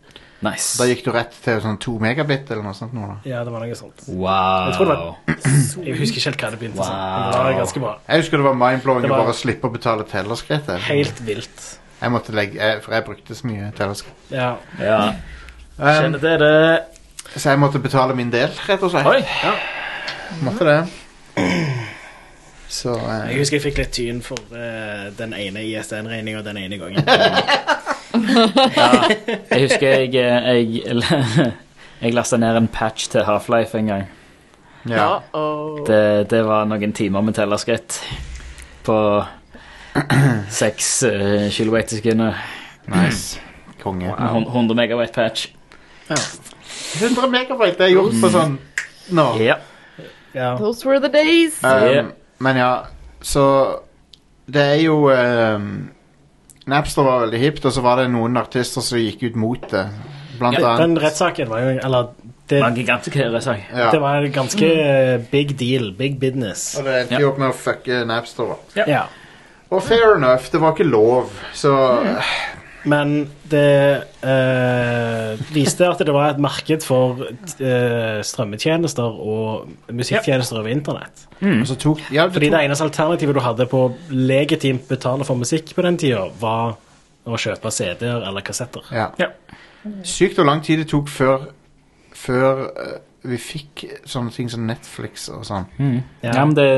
Nice. Da gikk du rett til sånn 2 megabit eller noe sånt. Nå, da. Ja, det var noe sånt. Wow. Jeg tror det var Jeg husker ikke helt hva det begynte som. Men det var ganske bra. Jeg husker det var mind-blowing å bare slippe å betale tellerskritt. Helt vilt. Jeg måtte legge, jeg, for jeg brukte så mye teleskop. Ja. Ja. Um, Kjenner til det. så jeg måtte betale min del, rett og slett. Oi. Måtte det. Så eh, Jeg husker jeg fikk litt tyn for eh, den ene ISN-regninga den ene gangen. [LAUGHS] Jeg husker jeg Jeg, [LAUGHS] jeg lasta ned en patch til Half-Life en gang. ja. Det, det var noen timer med tellerskritt på [CLEARS THROAT] seks uh, kilobyte i sekundet. Nice. Konge. Med 100 megabyte patch. 100 megabyte det er gjort på sånn nå. Ja. Ja. Those were the days. Um, Yeah. Men ja, så Det er jo um, Napster var veldig hipt, og så var det noen artister som gikk ut mot det. Blant Den annet rettssaken var jo Eller det, var en gigantisk rettssak. ja. det var en ganske eh, big deal. Big business. Og det endte jo opp med å fucke Napster. da. Ja. Og fair enough, det var ikke lov, så Men det eh, viste at det var et marked for eh, strømmetjenester og musikktjenester over internett. Og så tok, ja, det Fordi tok det eneste alternativet du hadde på å legitimt betale for musikk på den tida, var å kjøpe CD-er eller kassetter. ja. Ja. Sykt hvor lang tid det tok før Før eh, vi fikk sånne ting som Netflix og sånn. Ja. men det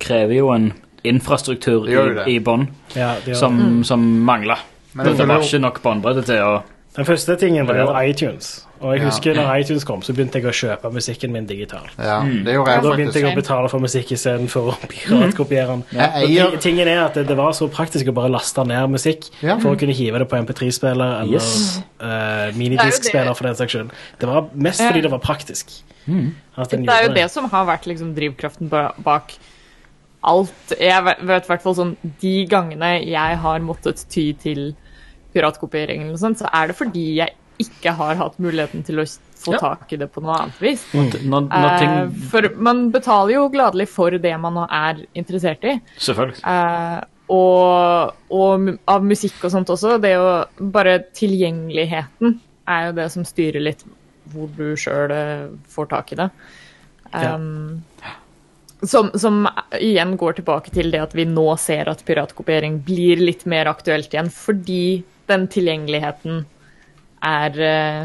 krever jo en infrastruktur Det det. i, i bånn Ja, som, mm. som, mangla. Men Det, det det var ikke nok båndbredde til å Den første tingen var jo iTunes. Og jeg Ja. husker når iTunes kom, så begynte jeg å kjøpe musikken min digitalt. Ja, Mm. det gjorde Og da jeg begynte jeg å betale for musikk istedenfor å [LAUGHS] piratkopiere den. Jeg Og eier Tingen er at det, det var så praktisk å bare laste ned musikk Ja. for å kunne hive det på MP3-spiller eller Yes. uh, minidisk-spiller for den saks skyld. Det var mest fordi det var praktisk. At den Det er jo det som har vært liksom drivkraften bak alt. Jeg vet i hvert fall sånn De gangene jeg har måttet ty til piratkopiering, eller noe sånt, så er det fordi jeg ikke har hatt muligheten til å få Ja. tak i det på noe annet vis. Mm. når Eh, ting for man betaler jo gladelig for det man er interessert i. Selvfølgelig. Uh, og, og av musikk og sånt også. Det er jo bare tilgjengeligheten er jo det som styrer litt hvor du sjøl får tak i det. Ja. Som, som igjen går tilbake til det at vi nå ser at piratkopiering blir litt mer aktuelt igjen, fordi den tilgjengeligheten er uh,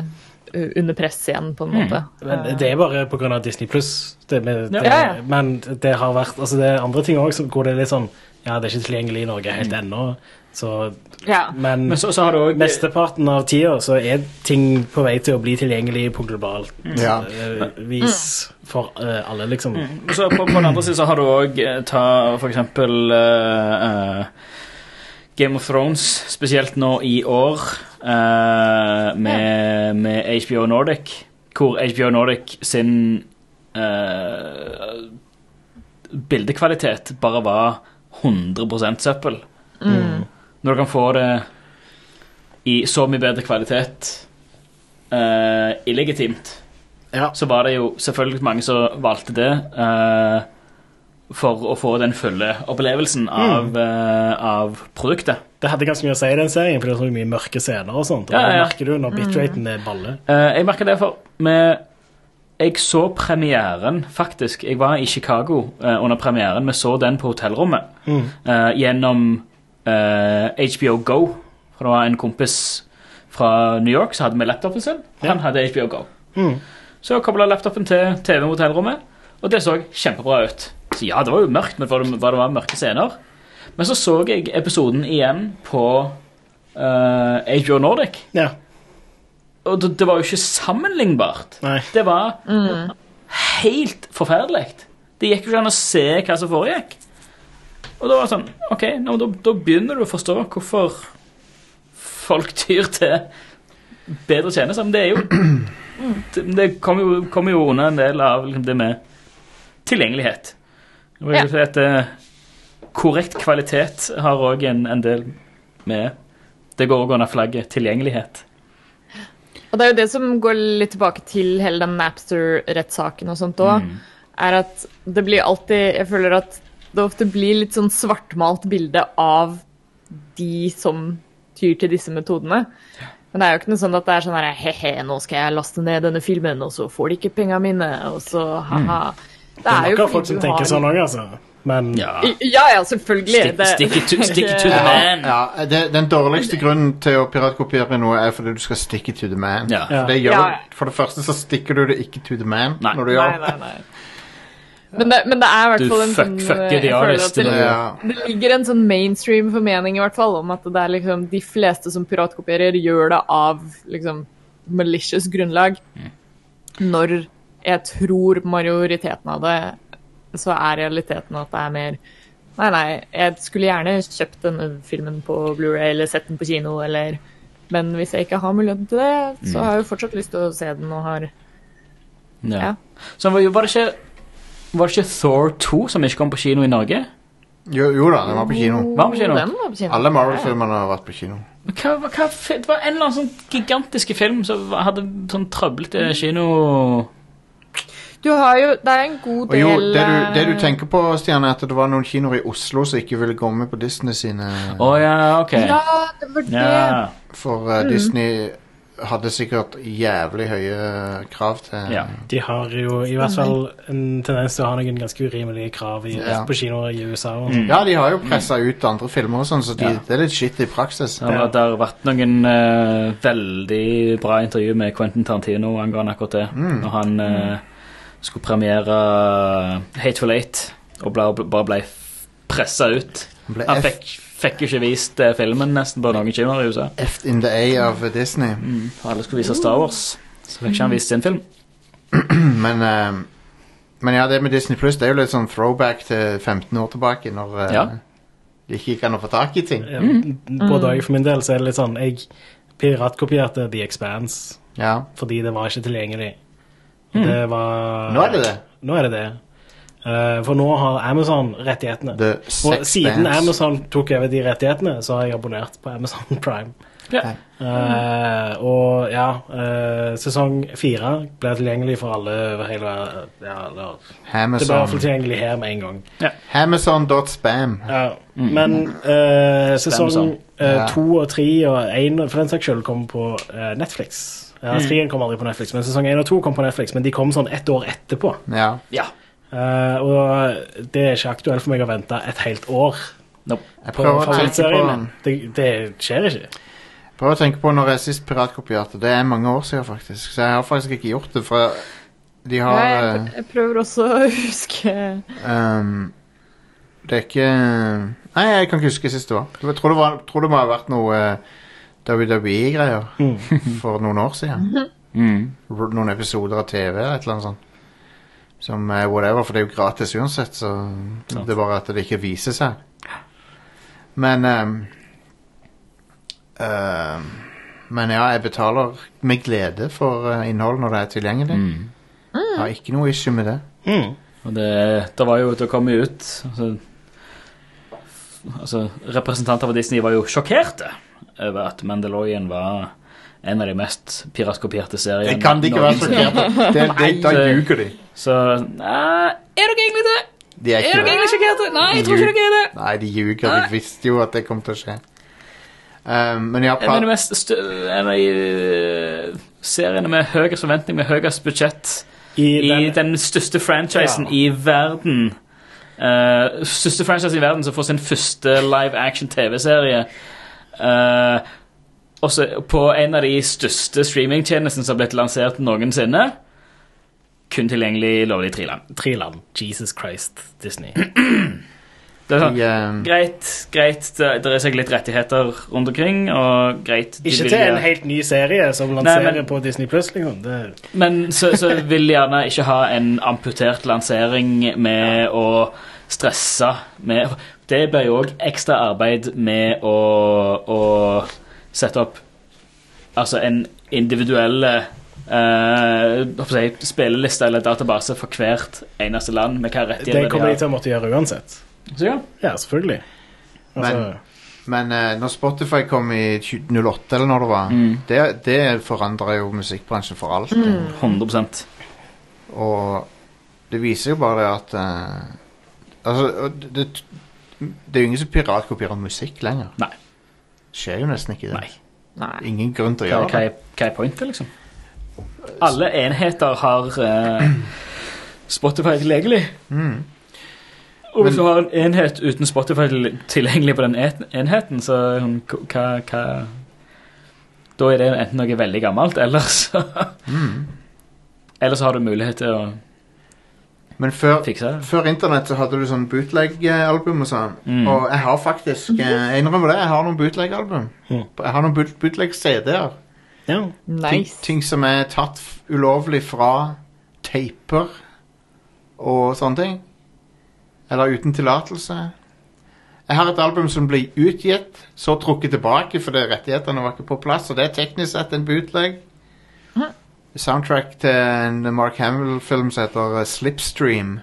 under press igjen, på en måte. Men det er bare pga. Disney pluss. Det, med- Ja, ja. Men det har vært Altså, det er andre ting òg hvor det er litt sånn Ja, det er ikke tilgjengelig i Norge helt ennå, så Ja. Men, Men så, så har du òg mesteparten av tida så er ting på vei til å bli tilgjengelig på globalt Ja. uh, vis for uh, alle, liksom. Så på, på den andre siden så har du òg ta for eksempel uh, eh, Game of Thrones, spesielt nå i år, eh, med, med HBO Nordic, hvor HBO Nordic sin eh, bildekvalitet bare var 100% søppel. Når du kan få det i så mye bedre kvalitet uh, illegitimt Ja. så var det jo selvfølgelig mange som valgte det Uh, for å få den fulle opplevelsen av, eh, av produktet. Det hadde ganske mye å si i den serien, for det er så mye mørke scener og sånt. Og Ja, ja, det ja. merker du når bitraten er balle. Uh, jeg merker det for med, Jeg så premieren, faktisk. Jeg var i Chicago uh, under premieren. Vi så den på hotellrommet eh, gjennom HBO Go. For det var en kompis fra New York som hadde med laptopen sin. Han hadde HBO Go. Mm. Så jeg kobla laptopen til TV på hotellrommet, og det så kjempebra ut. Så ja, det var jo mørkt, men det var, det var mørke scener. Men så så jeg episoden igjen på uh, HBO Nordic, Ja. og det, det var jo ikke sammenlignbart. Nei. Det var helt forferdelig. Det gikk jo ikke an å se hva som foregikk. Og da var det sånn OK, nå, da, da begynner du å forstå hvorfor folk tyr til bedre tjenester. Men det er jo [CLEARS THROAT] Det, det kommer jo, kom jo under en del av liksom, det med tilgjengelighet. Og jeg Ja. at eh, korrekt kvalitet har òg en, en del med Det går flagget tilgjengelighet. Og det er jo det som går litt tilbake til hele den Napster-rettssaken og sånt òg, er at det blir alltid Jeg føler at det ofte blir litt sånn svartmalt bilde av de som tyr til disse metodene. Men det er jo ikke noe sånn at det er sånn her he-he, nå skal jeg laste ned denne filmen, og så får de ikke penga mine, og så ha-ha. Det Det er er jo folk som tenker har sånn òg, altså. Men Ja. Ja, ja, selvfølgelig. Stick, it to, stick it to the man. ja, det, Den dårligste grunnen til å piratkopiere noe er fordi du skal stick it to the man. Ja. For, det gjør, Ja. for det første så stikker du det ikke to the man Nei. når du gjør nei. Men det, men det er i hvert fall en fuck- sånn fucker det, Ja. det ligger en sånn mainstream formening i hvert fall om at det er liksom de fleste som piratkopierer, gjør det av liksom malicious grunnlag. Når jeg tror majoriteten av det, så er realiteten at det er mer Nei, nei, jeg skulle gjerne kjøpt denne filmen på Blu-ray eller sett den på kino, eller Men hvis jeg ikke har muligheten til det, så har jeg jo fortsatt lyst til å se den og har Ja. Ja. Så var, var, det ikke, var det ikke Thor 2 som ikke kom på kino i Norge? Jo, jo da, den var på kino. Var på kino? Den var på kino. Alle Marvel-filmene har vært på kino. Men Hva, hva, hva, det var en eller annen sånn gigantiske film som hadde sånn trøblete kino... Du har jo Det er en god Og del jo, det du, det du eh, tenker på, Stian, er at det var noen kinoer i Oslo som ikke ville gå med på Disney sine Å ja, ok. Ja, det var det. Ja. For uh, Disney hadde sikkert jævlig høye krav til Ja. de har jo i hvert fall en tendens til å ha noen ganske urimelige krav i, Ja. på kinoer i USA. Og, Mm. Ja, de har jo pressa ut andre filmer og sånn, så de, Ja. det er litt shit i praksis. Det har, det har vært noen eh, veldig bra intervju med Quentin Tarantino angående akkurat det. Når han eh, skulle premiere Hateful Eight og ble, bare ble pressa ut. Han ble Han F- fikk, fikk jo ikke vist eh, filmen nesten på noen kinoer i USA. F in the A av Disney. Mm. For alle skulle vise Star Wars. Så fikk ikke han vist sin film. [CLEARS THROAT] Men, eh, men ja, det med Disney Pluss det er jo litt sånn throwback til 15 år tilbake, når eh, Ja. de ikke kan få tak i ting. Ja, Både og for min del så er det litt sånn Jeg piratkopierte The Expanse Ja. fordi det var ikke tilgjengelig. Det var Nå er det det. Nå er det det. Eh, for nå har Amazon rettighetene. Og siden Bands. Amazon tok over de rettighetene, så har jeg abonnert på Amazon [LAUGHS] Prime. Ja. Uh, og ja, uh, sesong fire blir tilgjengelig for alle over hele verden. Ja, eller- det ble i hvert fall Amazon. tilgjengelig her med en gang. Amazon.spam. Ja, Men uh, sesong eh, to og tre og én for den saks skyld kom på eh, Netflix. Ja, Treen kom aldri på Netflix, men sesong én og to kom på Netflix. Men de kom sånn ett år etterpå. Ja. ja. Eh, og det er ikke aktuelt for meg å vente et helt år Nope. Jeg på prøver å tenke på, Det, det skjer ikke. prøver å tenke på når jeg sist piratkopierte. Det er mange år siden, faktisk. Så jeg har faktisk ikke gjort det, for de har Ja, eh, jeg, jeg prøver også å huske ehm, Det er ikke Nei, jeg kan ikke huske sist det var. Jeg tror det, var, tror det må ha vært noe eh, WWE-greier [LAUGHS] for noen år siden. Mm. R- Noen episoder av TV eller et eller annet sånt. Som er whatever, for det er jo gratis uansett, så det er bare at det ikke viser seg. Men um, uh, Men ja, jeg betaler med glede for eh, innhold når det er tilgjengelig. Mm. Jeg har ikke noe issue med det. Mm. Og det, det var jo til å komme ut altså, altså, Representanter for Disney var jo sjokkerte over at Mandalorian var en av de mest piratkopierte seriene. Det kan de ikke være sjokkerte. [LAUGHS] Det- det- Da ljuger de. Så nei, Er dere egentlig det? De er Er dere det. egentlig sjokkerte? Nei, jeg tror ikke dere er det. Nei, de ljuger. De visste jo at det kom til å skje. Um, men ja, En av de mest stø en av de eh, seriene med høyest forventning, med høyest budsjett I, i den, den største franchisen Ja. i verden. Uh, største franchise i verden som får sin første live action TV-serie. Eh, også på en av de største streamingtjenestene som har blitt lansert noensinne. Kun tilgjengelig i lovlig tre land. tre land. Jesus Christ, Disney. [CLEARS THROAT] Det er sånn, de, um, greit, greit, det det er sikkert litt rettigheter rundt omkring, og greit Ikke vil til en helt ny serie som lanserer men- på Disney Pluss, liksom. Det, Men så, så vil de gjerne ikke ha en amputert lansering med å stresse med Det blir jo òg ekstra arbeid med å, å sette opp Altså en individuell eh, skal jeg si, spilleliste eller database for hvert eneste land med hva rettigheter de har. Det kommer de til å måtte gjøre uansett. Så ja. Ja, selvfølgelig. Altså, Men- Men eh, når Spotify kom i 2008, eller når det var, Mm. det, det forandra jo musikkbransjen for alt. 100 Og det viser jo bare det at uh, Altså, det, det er jo ingen som piratkopierer musikk lenger. Nei. Skjer jo nesten ikke det. Nei. Nei. Ingen grunn til å Hva, gjøre hva, det. er, hva er pointet, liksom? Alle enheter har eh, [CLEARS THROAT] Spotify tilgjengelig. Mm. Og hvis du har en enhet uten Spotify til- tilgjengelig på den et- enheten, så er hun- hva, hva Da er det enten noe veldig gammelt, eller så Mm. [LAUGHS] Eller så har du mulighet til å Men før, før internett så hadde du sånn bootleg-album og sånn. Mm. Og jeg har faktisk eh, Jeg innrømmer det, jeg har noen bootleg-album. Mm. Jeg har noen bootleg-CD-er. ja. Nice. ting som er tatt ulovlig fra taper og sånne ting. Eller uten tillatelse. Jeg har et album som blir utgitt, så trukket tilbake fordi rettighetene var ikke på plass, og det er teknisk sett en bootleg. Soundtrack til en Mark Hamill-film som heter eh, Slipstream.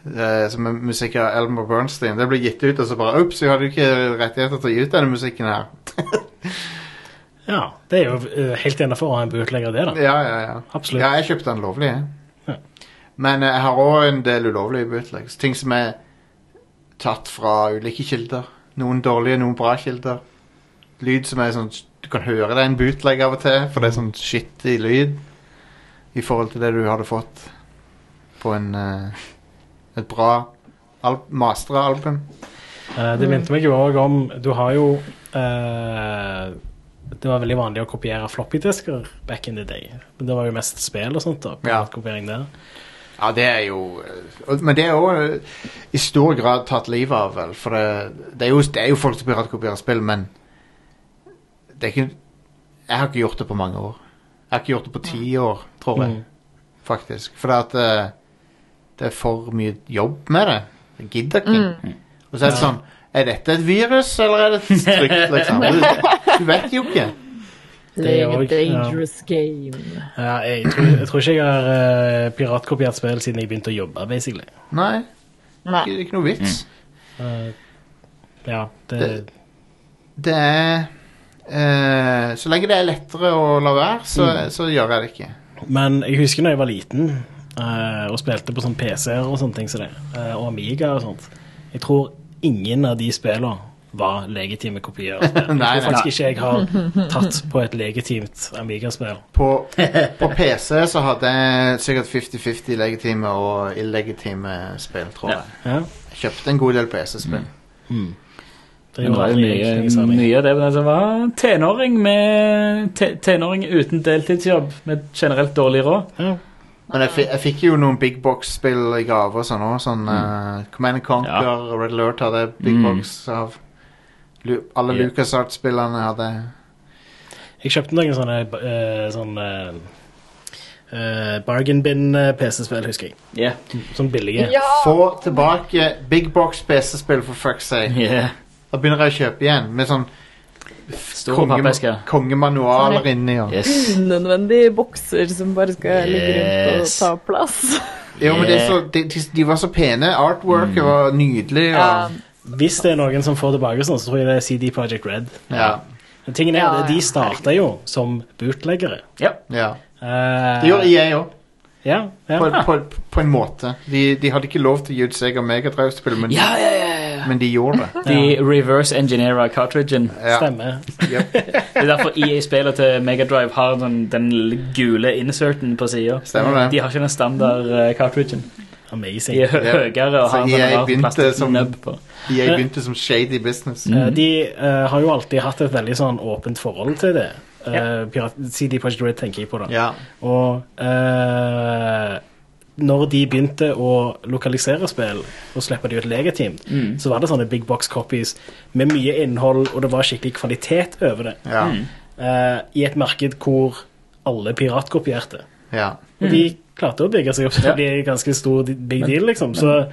Uh, som er musikk av Elmer Bernstein. Det ble gitt ut, og så bare Ops, vi hadde jo ikke rettigheter til å gi ut denne musikken her. [LAUGHS] ja. Det er jo uh, helt innafor å ha en bootlegger, det, da. Ja, ja, ja. Absolutt. Ja, jeg kjøpte den lovlig, jeg. Ja. Men uh, jeg har òg en del ulovlige bootlegs. Ting som er tatt fra ulike kilder. Noen dårlige, noen bra kilder. Lyd som er sånn Du kan høre det er en bootleg av og til, for det er sånn skittig lyd i forhold til det du hadde fått på en eh, et bra al mastra album. Eh, det minte meg jo òg om Du har jo eh, Det var veldig vanlig å kopiere floppydisker back in the day. Men det var jo mest spill og sånt. da Ja. Kopiering der. Ja, det er jo Men det er òg i stor grad tatt livet av, vel. For det, det, er jo, det er jo folk som piratkopierer spill, men det er ikke Jeg har ikke gjort det på mange år. Jeg har ikke gjort det på ti år, tror jeg. Mm. Faktisk. For det, at, eh, det er for mye jobb med det. Jeg gidder ikke. Og så er det sånn Er dette et virus, eller er det et trygt, [LAUGHS] liksom? Du, du vet jo ikke. Playing a også, ja. dangerous game. Ja, jeg, tror, jeg tror ikke jeg har uh, piratkopiert spill siden jeg begynte å jobbe, basically. Nei, Nei. ikke, ikke noe vits. Eh, ja, det, Det- Det er eh, Så lenge det er lettere å la være, så, så gjør jeg det ikke. Men jeg husker når jeg var liten eh, og spilte på sånn PC-er og sånne ting som det, eh, og Amiga og sånt. Jeg tror ingen av de spillene var legitime kopier av spill. [LAUGHS] Jeg Nei, tror nei. faktisk ikke jeg har tatt på et legitimt Amiga-spill. På, på [LAUGHS] PC så hadde jeg sikkert 50-50 legitime og illegitime spill, tror jeg. Ja. Jeg kjøpte en god del PC-spill. Det Men det var mye, mye av det men det var tenåring med te, tenåring uten deltidsjobb med generelt dårlig råd. Ja. Men jeg, jeg fikk jo noen big box-spill i gave og sånn òg. Sånn eh, Command and Conquer og Red Alert hadde big Mm. box av. Alle Ja. LucasArts-spillene hadde jeg. Kjøpte noen sånne uh, sånne uh, bargain bin-PC-spill, husker jeg. Yeah. Sånn billige. Ja! Få tilbake big box PC-spill, for fuck's sake. Yeah. Da begynner jeg å kjøpe igjen med sånn Store konge, pappesker. kongemanualer inni. Og. Yes. Unødvendige bokser som bare skal ligge rundt og Yes. ta plass. Jo, men det er så, de, de, de var så pene. Artworket var nydelig. Ja, Hvis det er noen som får tilbake sånn, så tror jeg det er CD Projekt Red. ja, Men Tingen er, Ja, ja. De starta jo som bootleggere. Ja. ja. Eh, Det gjorde jeg òg, Ja, ja. på, på, på en måte. De, de hadde ikke lov til å gi ut Sega Megadrive-spill, men, Ja, ja, ja, ja. men de gjorde det. De reverse engineera cartridgen. Ja. Stemmer. Yep. [LAUGHS] Det er derfor EA-spillet til Megadrive har den, den gule inserten på sida. De har ikke den standard uh, cartridgen. Amazing. De er hø høyere og har en sånn rar plastikknubb på. EA begynte som shady business. Eh, De uh, har jo alltid hatt et veldig sånn åpent forhold til det. Eh. Pirat CD Projekt Red tenker jeg på da. Ja. Og uh, når de begynte å lokalisere spill og slippe de ut legitimt, Mm. så var det sånne big box copies med mye innhold, og det var skikkelig kvalitet over det. Ja. Mm. Eh, I et marked hvor alle piratkopierte. ja. Og de klarte å bygge seg opp til det å bli ganske stor big deal, liksom. Så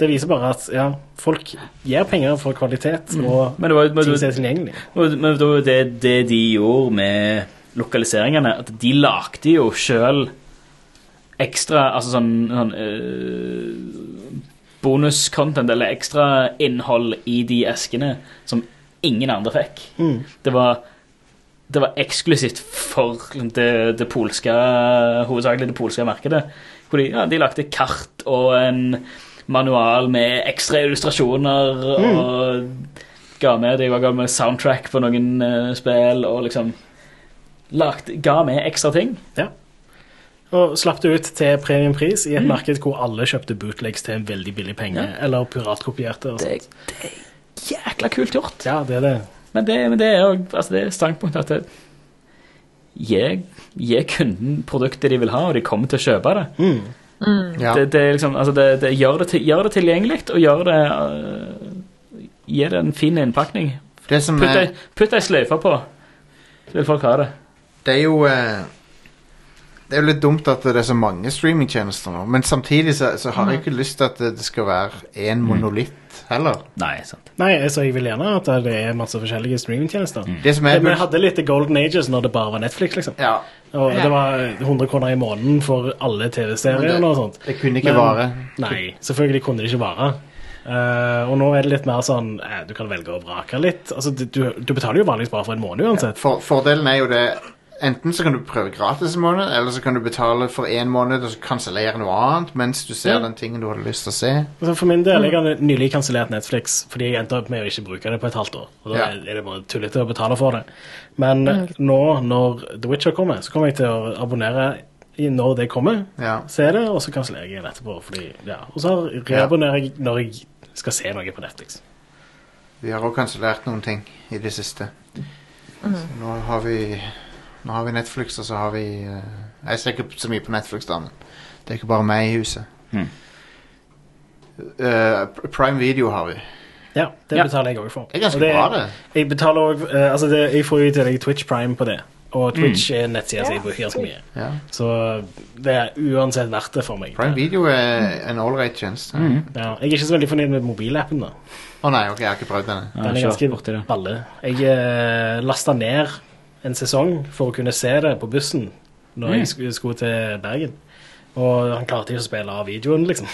det viser bare at ja, folk gir penger for kvalitet og Men det var, men, ting som er tilgjengelig. men det var det, det de gjorde med lokaliseringene, at de lagde jo sjøl ekstra Altså sånn, sånn øh, bonus-content eller ekstra innhold i de eskene som ingen andre fikk. Det var det var eksklusivt for det, det polske hovedsakelig det polske markedet. Hvor de, ja, de lagde kart og en manual med ekstra illustrasjoner og ga med de var med soundtrack på noen uh, spill og liksom lagt, ga med ekstra ting. Ja. Og slapp det ut til premiumpris i et marked hvor alle kjøpte bootlegs til en veldig billig penge, eller piratkopierte. Det, det er jækla kult gjort. Ja, det er det. Men det, men det er jo altså det er standpunktet at det, gi, kunden produktet de vil ha, og de kommer til å kjøpe det. Ja. Det, det, er liksom, altså det, det gjør, det til, gjør det tilgjengelig, og gjør det uh, Gi det en fin innpakning. Det som Putt er ei, putt ei sløyfe på, så vil folk ha det. Det er jo uh, Det er jo litt dumt at det er så mange streamingtjenester nå, men samtidig så, så har jeg ikke lyst til at det, det skal være én monolitt heller. Nei, sant. Nei, så jeg vil gjerne at det er masse forskjellige streamingtjenester. Det som er Vi hadde litt Golden Ages når det bare var Netflix, liksom. Ja, Og det var 100 kroner i måneden for alle TV-serier og sånt. det kunne ikke Men- vare. Nei, selvfølgelig kunne det ikke vare. Uh, og nå er det litt mer sånn eh, Du kan velge å vrake litt. Altså, du, du, du betaler jo vanligvis bare for en måned uansett. For, fordelen er jo det Enten så kan du prøve gratis en måned, eller så kan du betale for én måned og så kansellere noe annet mens du ser Ja. den tingen du hadde lyst til å se. Altså, for min del, jeg har nylig kansellert Netflix fordi jeg endte opp med å ikke bruke det på et halvt år. Og da Ja. er det bare tullete å betale for det. Men nå, når The Witcher kommer, så kommer jeg til å abonnere i når det kommer. Ja. Se det, og så kansellerer jeg det etterpå. Fordi, ja. Og så reabonnerer jeg når jeg skal se noe på Netflix. Vi har òg kansellert noen ting i det siste. Så nå har vi Nå har vi Netflix, og så har vi eh, Jeg ser ikke så mye på Netflix, da, men det er ikke bare meg i huset. Hmm. Eh, Prime Video har vi. Ja, det Ja. betaler jeg òg for. Det er ganske Og bra, det. Jeg betaler også, eh, altså det, jeg får jo i tillegg Twitch Prime på det. Og Twitch er en nettside som jeg bruker ganske mye. Ja. Så det er uansett verdt det for meg. Prime Video er en ålreit tjeneste. Å Ja, jeg er ikke så veldig fornøyd med mobilappen. da. nei, ok, jeg har ikke prøvd denne. Den er ganske borti det. balle. Jeg eh, lasta ned en sesong for å kunne se det på bussen når Mm. jeg skulle til Bergen. Og han klarte ikke å spille av videoen, liksom.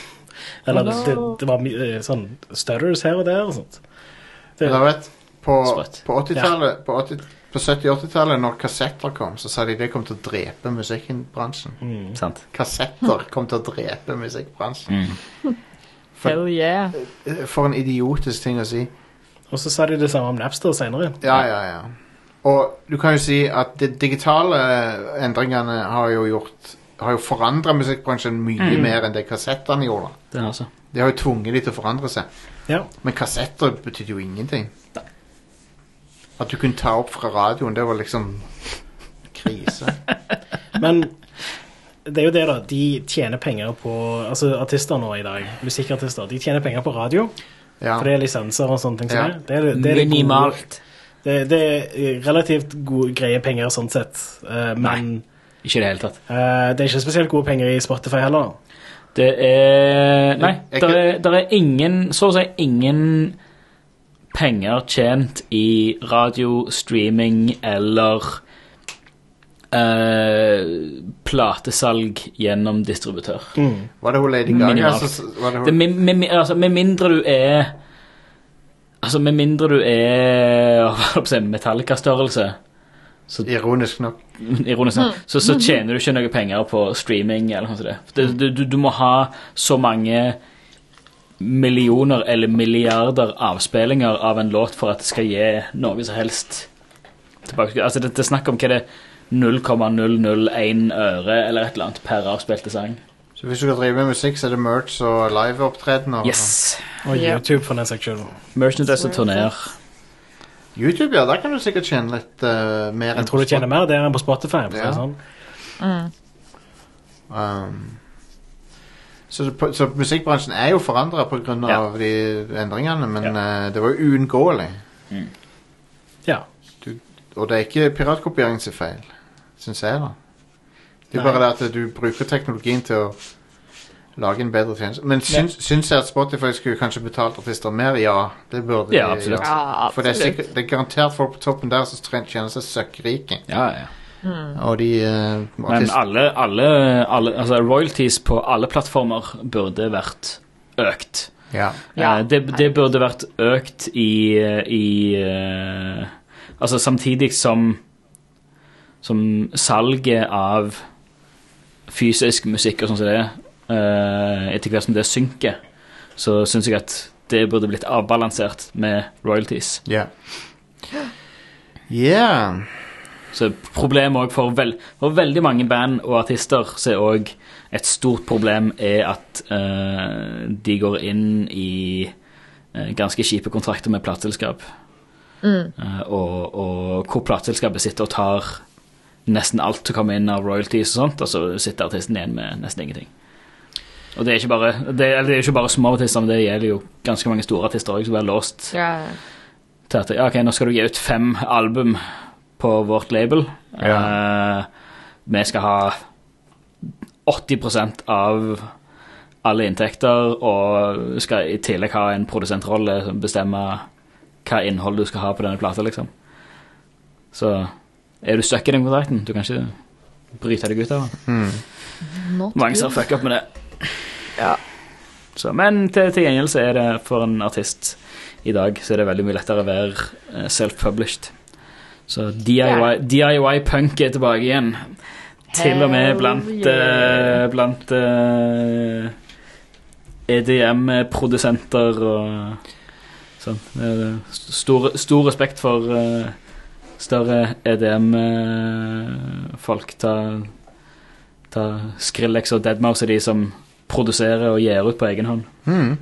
Eller det, det, det var eh, sånn stutters her og der og sånt. Det, jeg vet, på, på 80-tallet På, 80 på 70-80-tallet, når kassetter kom, så sa de det kom til å drepe musikkbransjen. Mm. Kassetter kom til å drepe musikkbransjen. [LAUGHS] For- Hell yeah. For en idiotisk ting å si. Og så sa de det samme om Napster senere. Ja, ja, ja. Og du kan jo si at de digitale endringene har jo gjort Har jo forandra musikkbransjen mye mer enn det kassettene gjorde. Det altså. De har jo tvunget de til å forandre seg. Ja. Men kassetter betydde jo ingenting. At du kunne ta opp fra radioen, det var liksom krise. [LAUGHS] Men det er jo det, da. De tjener penger på Altså artister nå i dag, musikkartister, de tjener penger på radio. Ja. For det er lisenser og sånne ting. Ja. Det, er, det, er det Minimalt. Det, det er relativt gode, greie penger sånn sett, eh, men Ikke i det hele tatt. eh, det er ikke spesielt gode penger i Spotify heller. Det er Nei, Jeg- jeg- det er, der er ingen Så å si ingen penger tjent i radio, streaming eller eh, platesalg gjennom distributør. Var det hun Lady Gaga? Minimalt. Altså, var det Det, hun, Det, med, med, altså, med mindre du er Altså, med mindre du er [LAUGHS] Metallica-størrelse, ironisk nok. [LAUGHS] ironisk nok, så, så tjener du ikke noe penger på streaming eller noe sånt. Du, du, du må ha så mange millioner eller milliarder avspillinger av en låt for at det skal gi noe som helst tilbake. Altså, det, det er snakk om hva det er 0,001 øre eller et eller annet per avspilte sang. Så hvis du skal drive med musikk, så er det merch og liveopptredener. Yes. Og Ja. YouTube, for den saks skyld. Merchandise og turneer. YouTube, ja, der kan du sikkert tjene litt eh, mer Jeg tror du tjener mer der enn på Spotify. For å si Ja. sånn. Mm. Um, så, på- så musikkbransjen er jo forandra pga. Ja. av de endringene, men eh, det var jo uunngåelig. Ja. Og det er ikke piratkopiering sin feil, syns jeg, da. Det er Nei. bare det at du bruker teknologien til å lage en bedre tjeneste. Men syns, syns jeg at Spotify skulle kanskje betalt artister mer? Ja, det burde Ja, de absolutt. gjøre. Ja, For det er, absolutt. sikkert, det er garantert folk på toppen der som kjenner tjener seg søkkrike. Ja, ja. Og de uh, Men alle, alle, alle altså royalties på alle plattformer burde vært økt. Ja. Ja. Eh, Det, det burde vært økt i, i uh, Altså samtidig som Som salget av fysisk musikk og sånn som det er, etter hvert som det synker, så syns jeg at det burde blitt avbalansert med royalties. Ja. Yeah. Så problemet òg for, vel, for veldig mange band og artister så er òg et stort problem er at uh, de går inn i uh, ganske kjipe kontrakter med plateselskap. Eh, og, og hvor plateselskapet sitter og tar nesten alt som kommer inn av royalties og sånt, og så sitter artisten igjen med nesten ingenting. Og det er ikke bare, det, eller det er ikke bare små artister, men det gjelder jo ganske mange store artister òg, som blir låst Ja. til at ja, ok, nå skal du gi ut fem album på vårt label. Eh, vi skal ha 80% av alle inntekter, og skal i tillegg ha en produsentrolle som bestemmer hva innhold du skal ha på denne plata, liksom. Så er du stuck i den kontrakten. Du kan ikke bryte deg ut av den. Mm. Mange som har up fucka opp med det. Ja. Så, men til, til gjengjeld så er det for en artist i dag så er det veldig mye lettere å være eh, self-published. Så DIY, DIY punk er tilbake igjen. Til og med blant, yeah. uh, blant uh, EDM-produsenter og sånn. Eh, Stor, stor respekt for uh, større EDM-folk. ta, ta Skrillex og Deadmouse er de som produserer og gir ut på egen hånd. Mm.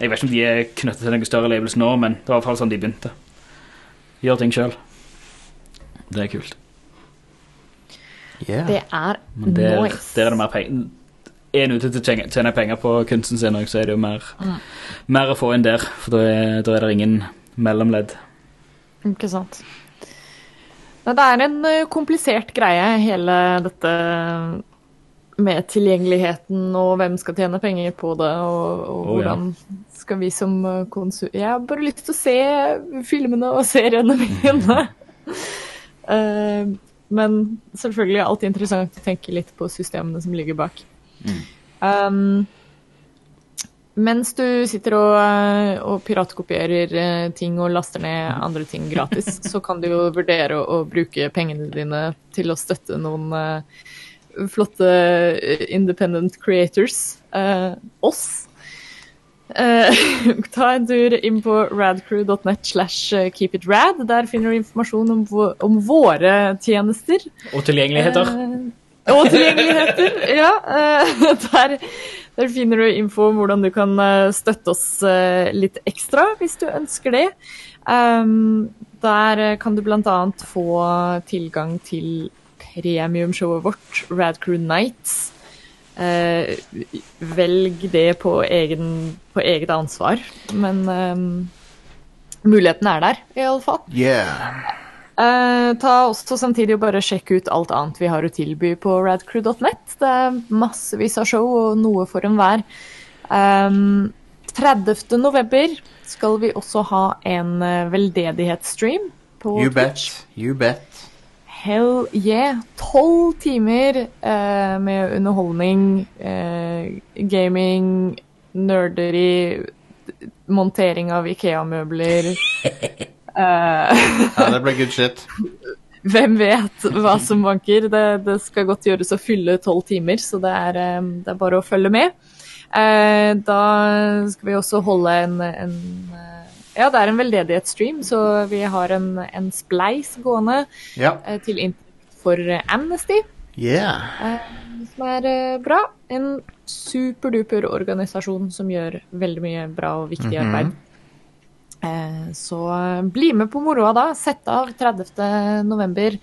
Jeg vet ikke om de er knyttet til noen større labels nå, men det var i hvert fall sånn de begynte. Gjør ting sjøl. Det er kult. Yeah. Det er Men der, nice. der er det mer penger. Er en ute til å tjene- penger på kunsten sin, så er det jo mer, mer å få inn der. For da er, da er det ingen mellomledd. Ikke sant. Nei, det er en komplisert greie, hele dette med tilgjengeligheten og hvem skal tjene penger på det, og, og ja. hvordan skal vi som ø, konsum... Jeg har bare lyst til å se filmene og seriene mine. uh, [LAUGHS] men selvfølgelig alltid interessant å tenke litt på systemene som ligger bak. Um, mens du sitter og, eh, og piratkopierer eh, ting og laster ned andre ting gratis, så kan du jo vurdere å, å bruke pengene dine til å støtte noen eh, flotte eh, independent creators. Eh, oss. Eh, [LAUGHS] ta en tur inn på radcrew.net slash eh, keepitrad. Der finner du informasjon om, om våre tjenester. Og tilgjengeligheter. Eh, og tilgjengeligheter, [LAUGHS] ja. eh, der, der finner du info om hvordan du kan støtte oss litt ekstra, hvis du ønsker det. Der kan du annet få tilgang til premiumshowet vårt, Radcrew Nights. Eh, velg det på, egen, på eget ansvar, men eh, muligheten er der, i alle fall. Yeah. Eh, ta også samtidig og bare sjekk ut alt annet vi har å tilby på radcrew.net. Det er massevis av show og noe for enhver. Um, 30. november skal vi også ha en eh, veldedighetsstream på You Twitch. bet. You bet. Hell yeah. Tolv timer eh, med underholdning, eh, gaming, nerderi, montering av Ikea-møbler. [LAUGHS] Eh, Ja, det ble good shit. [LAUGHS] hvem vet hva som banker? Det, det skal godt gjøres å fylle tolv timer, så det er, eh, det er bare å følge med. Eh, Da skal vi også holde en, en Ja, det er en veldedighetsstream, så vi har en, en spleis gående Ja. eh, til inntekt for eh, Amnesty, Yeah. eh, som er bra. En superduper organisasjon som gjør veldig mye bra og viktig Mhm. arbeid. Eh, Så eh, bli med på moroa da. Sett av 30. november.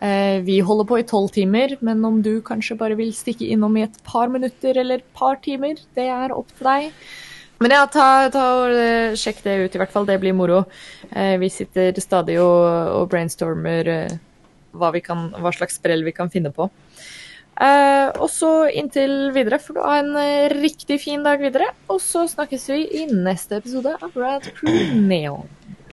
Vi holder på i tolv timer, men om du kanskje bare vil stikke innom i et par minutter eller et par timer, det er opp til deg. Men ja, ta, ta og eh, sjekk det ut, i hvert fall. Det blir moro. Eh, Vi sitter stadig og, og brainstormer eh, hva, kan, hva slags sprell vi kan finne på. Og så inntil videre får du ha en riktig fin dag videre. Og så snakkes vi i neste episode av Rad Crew Neon.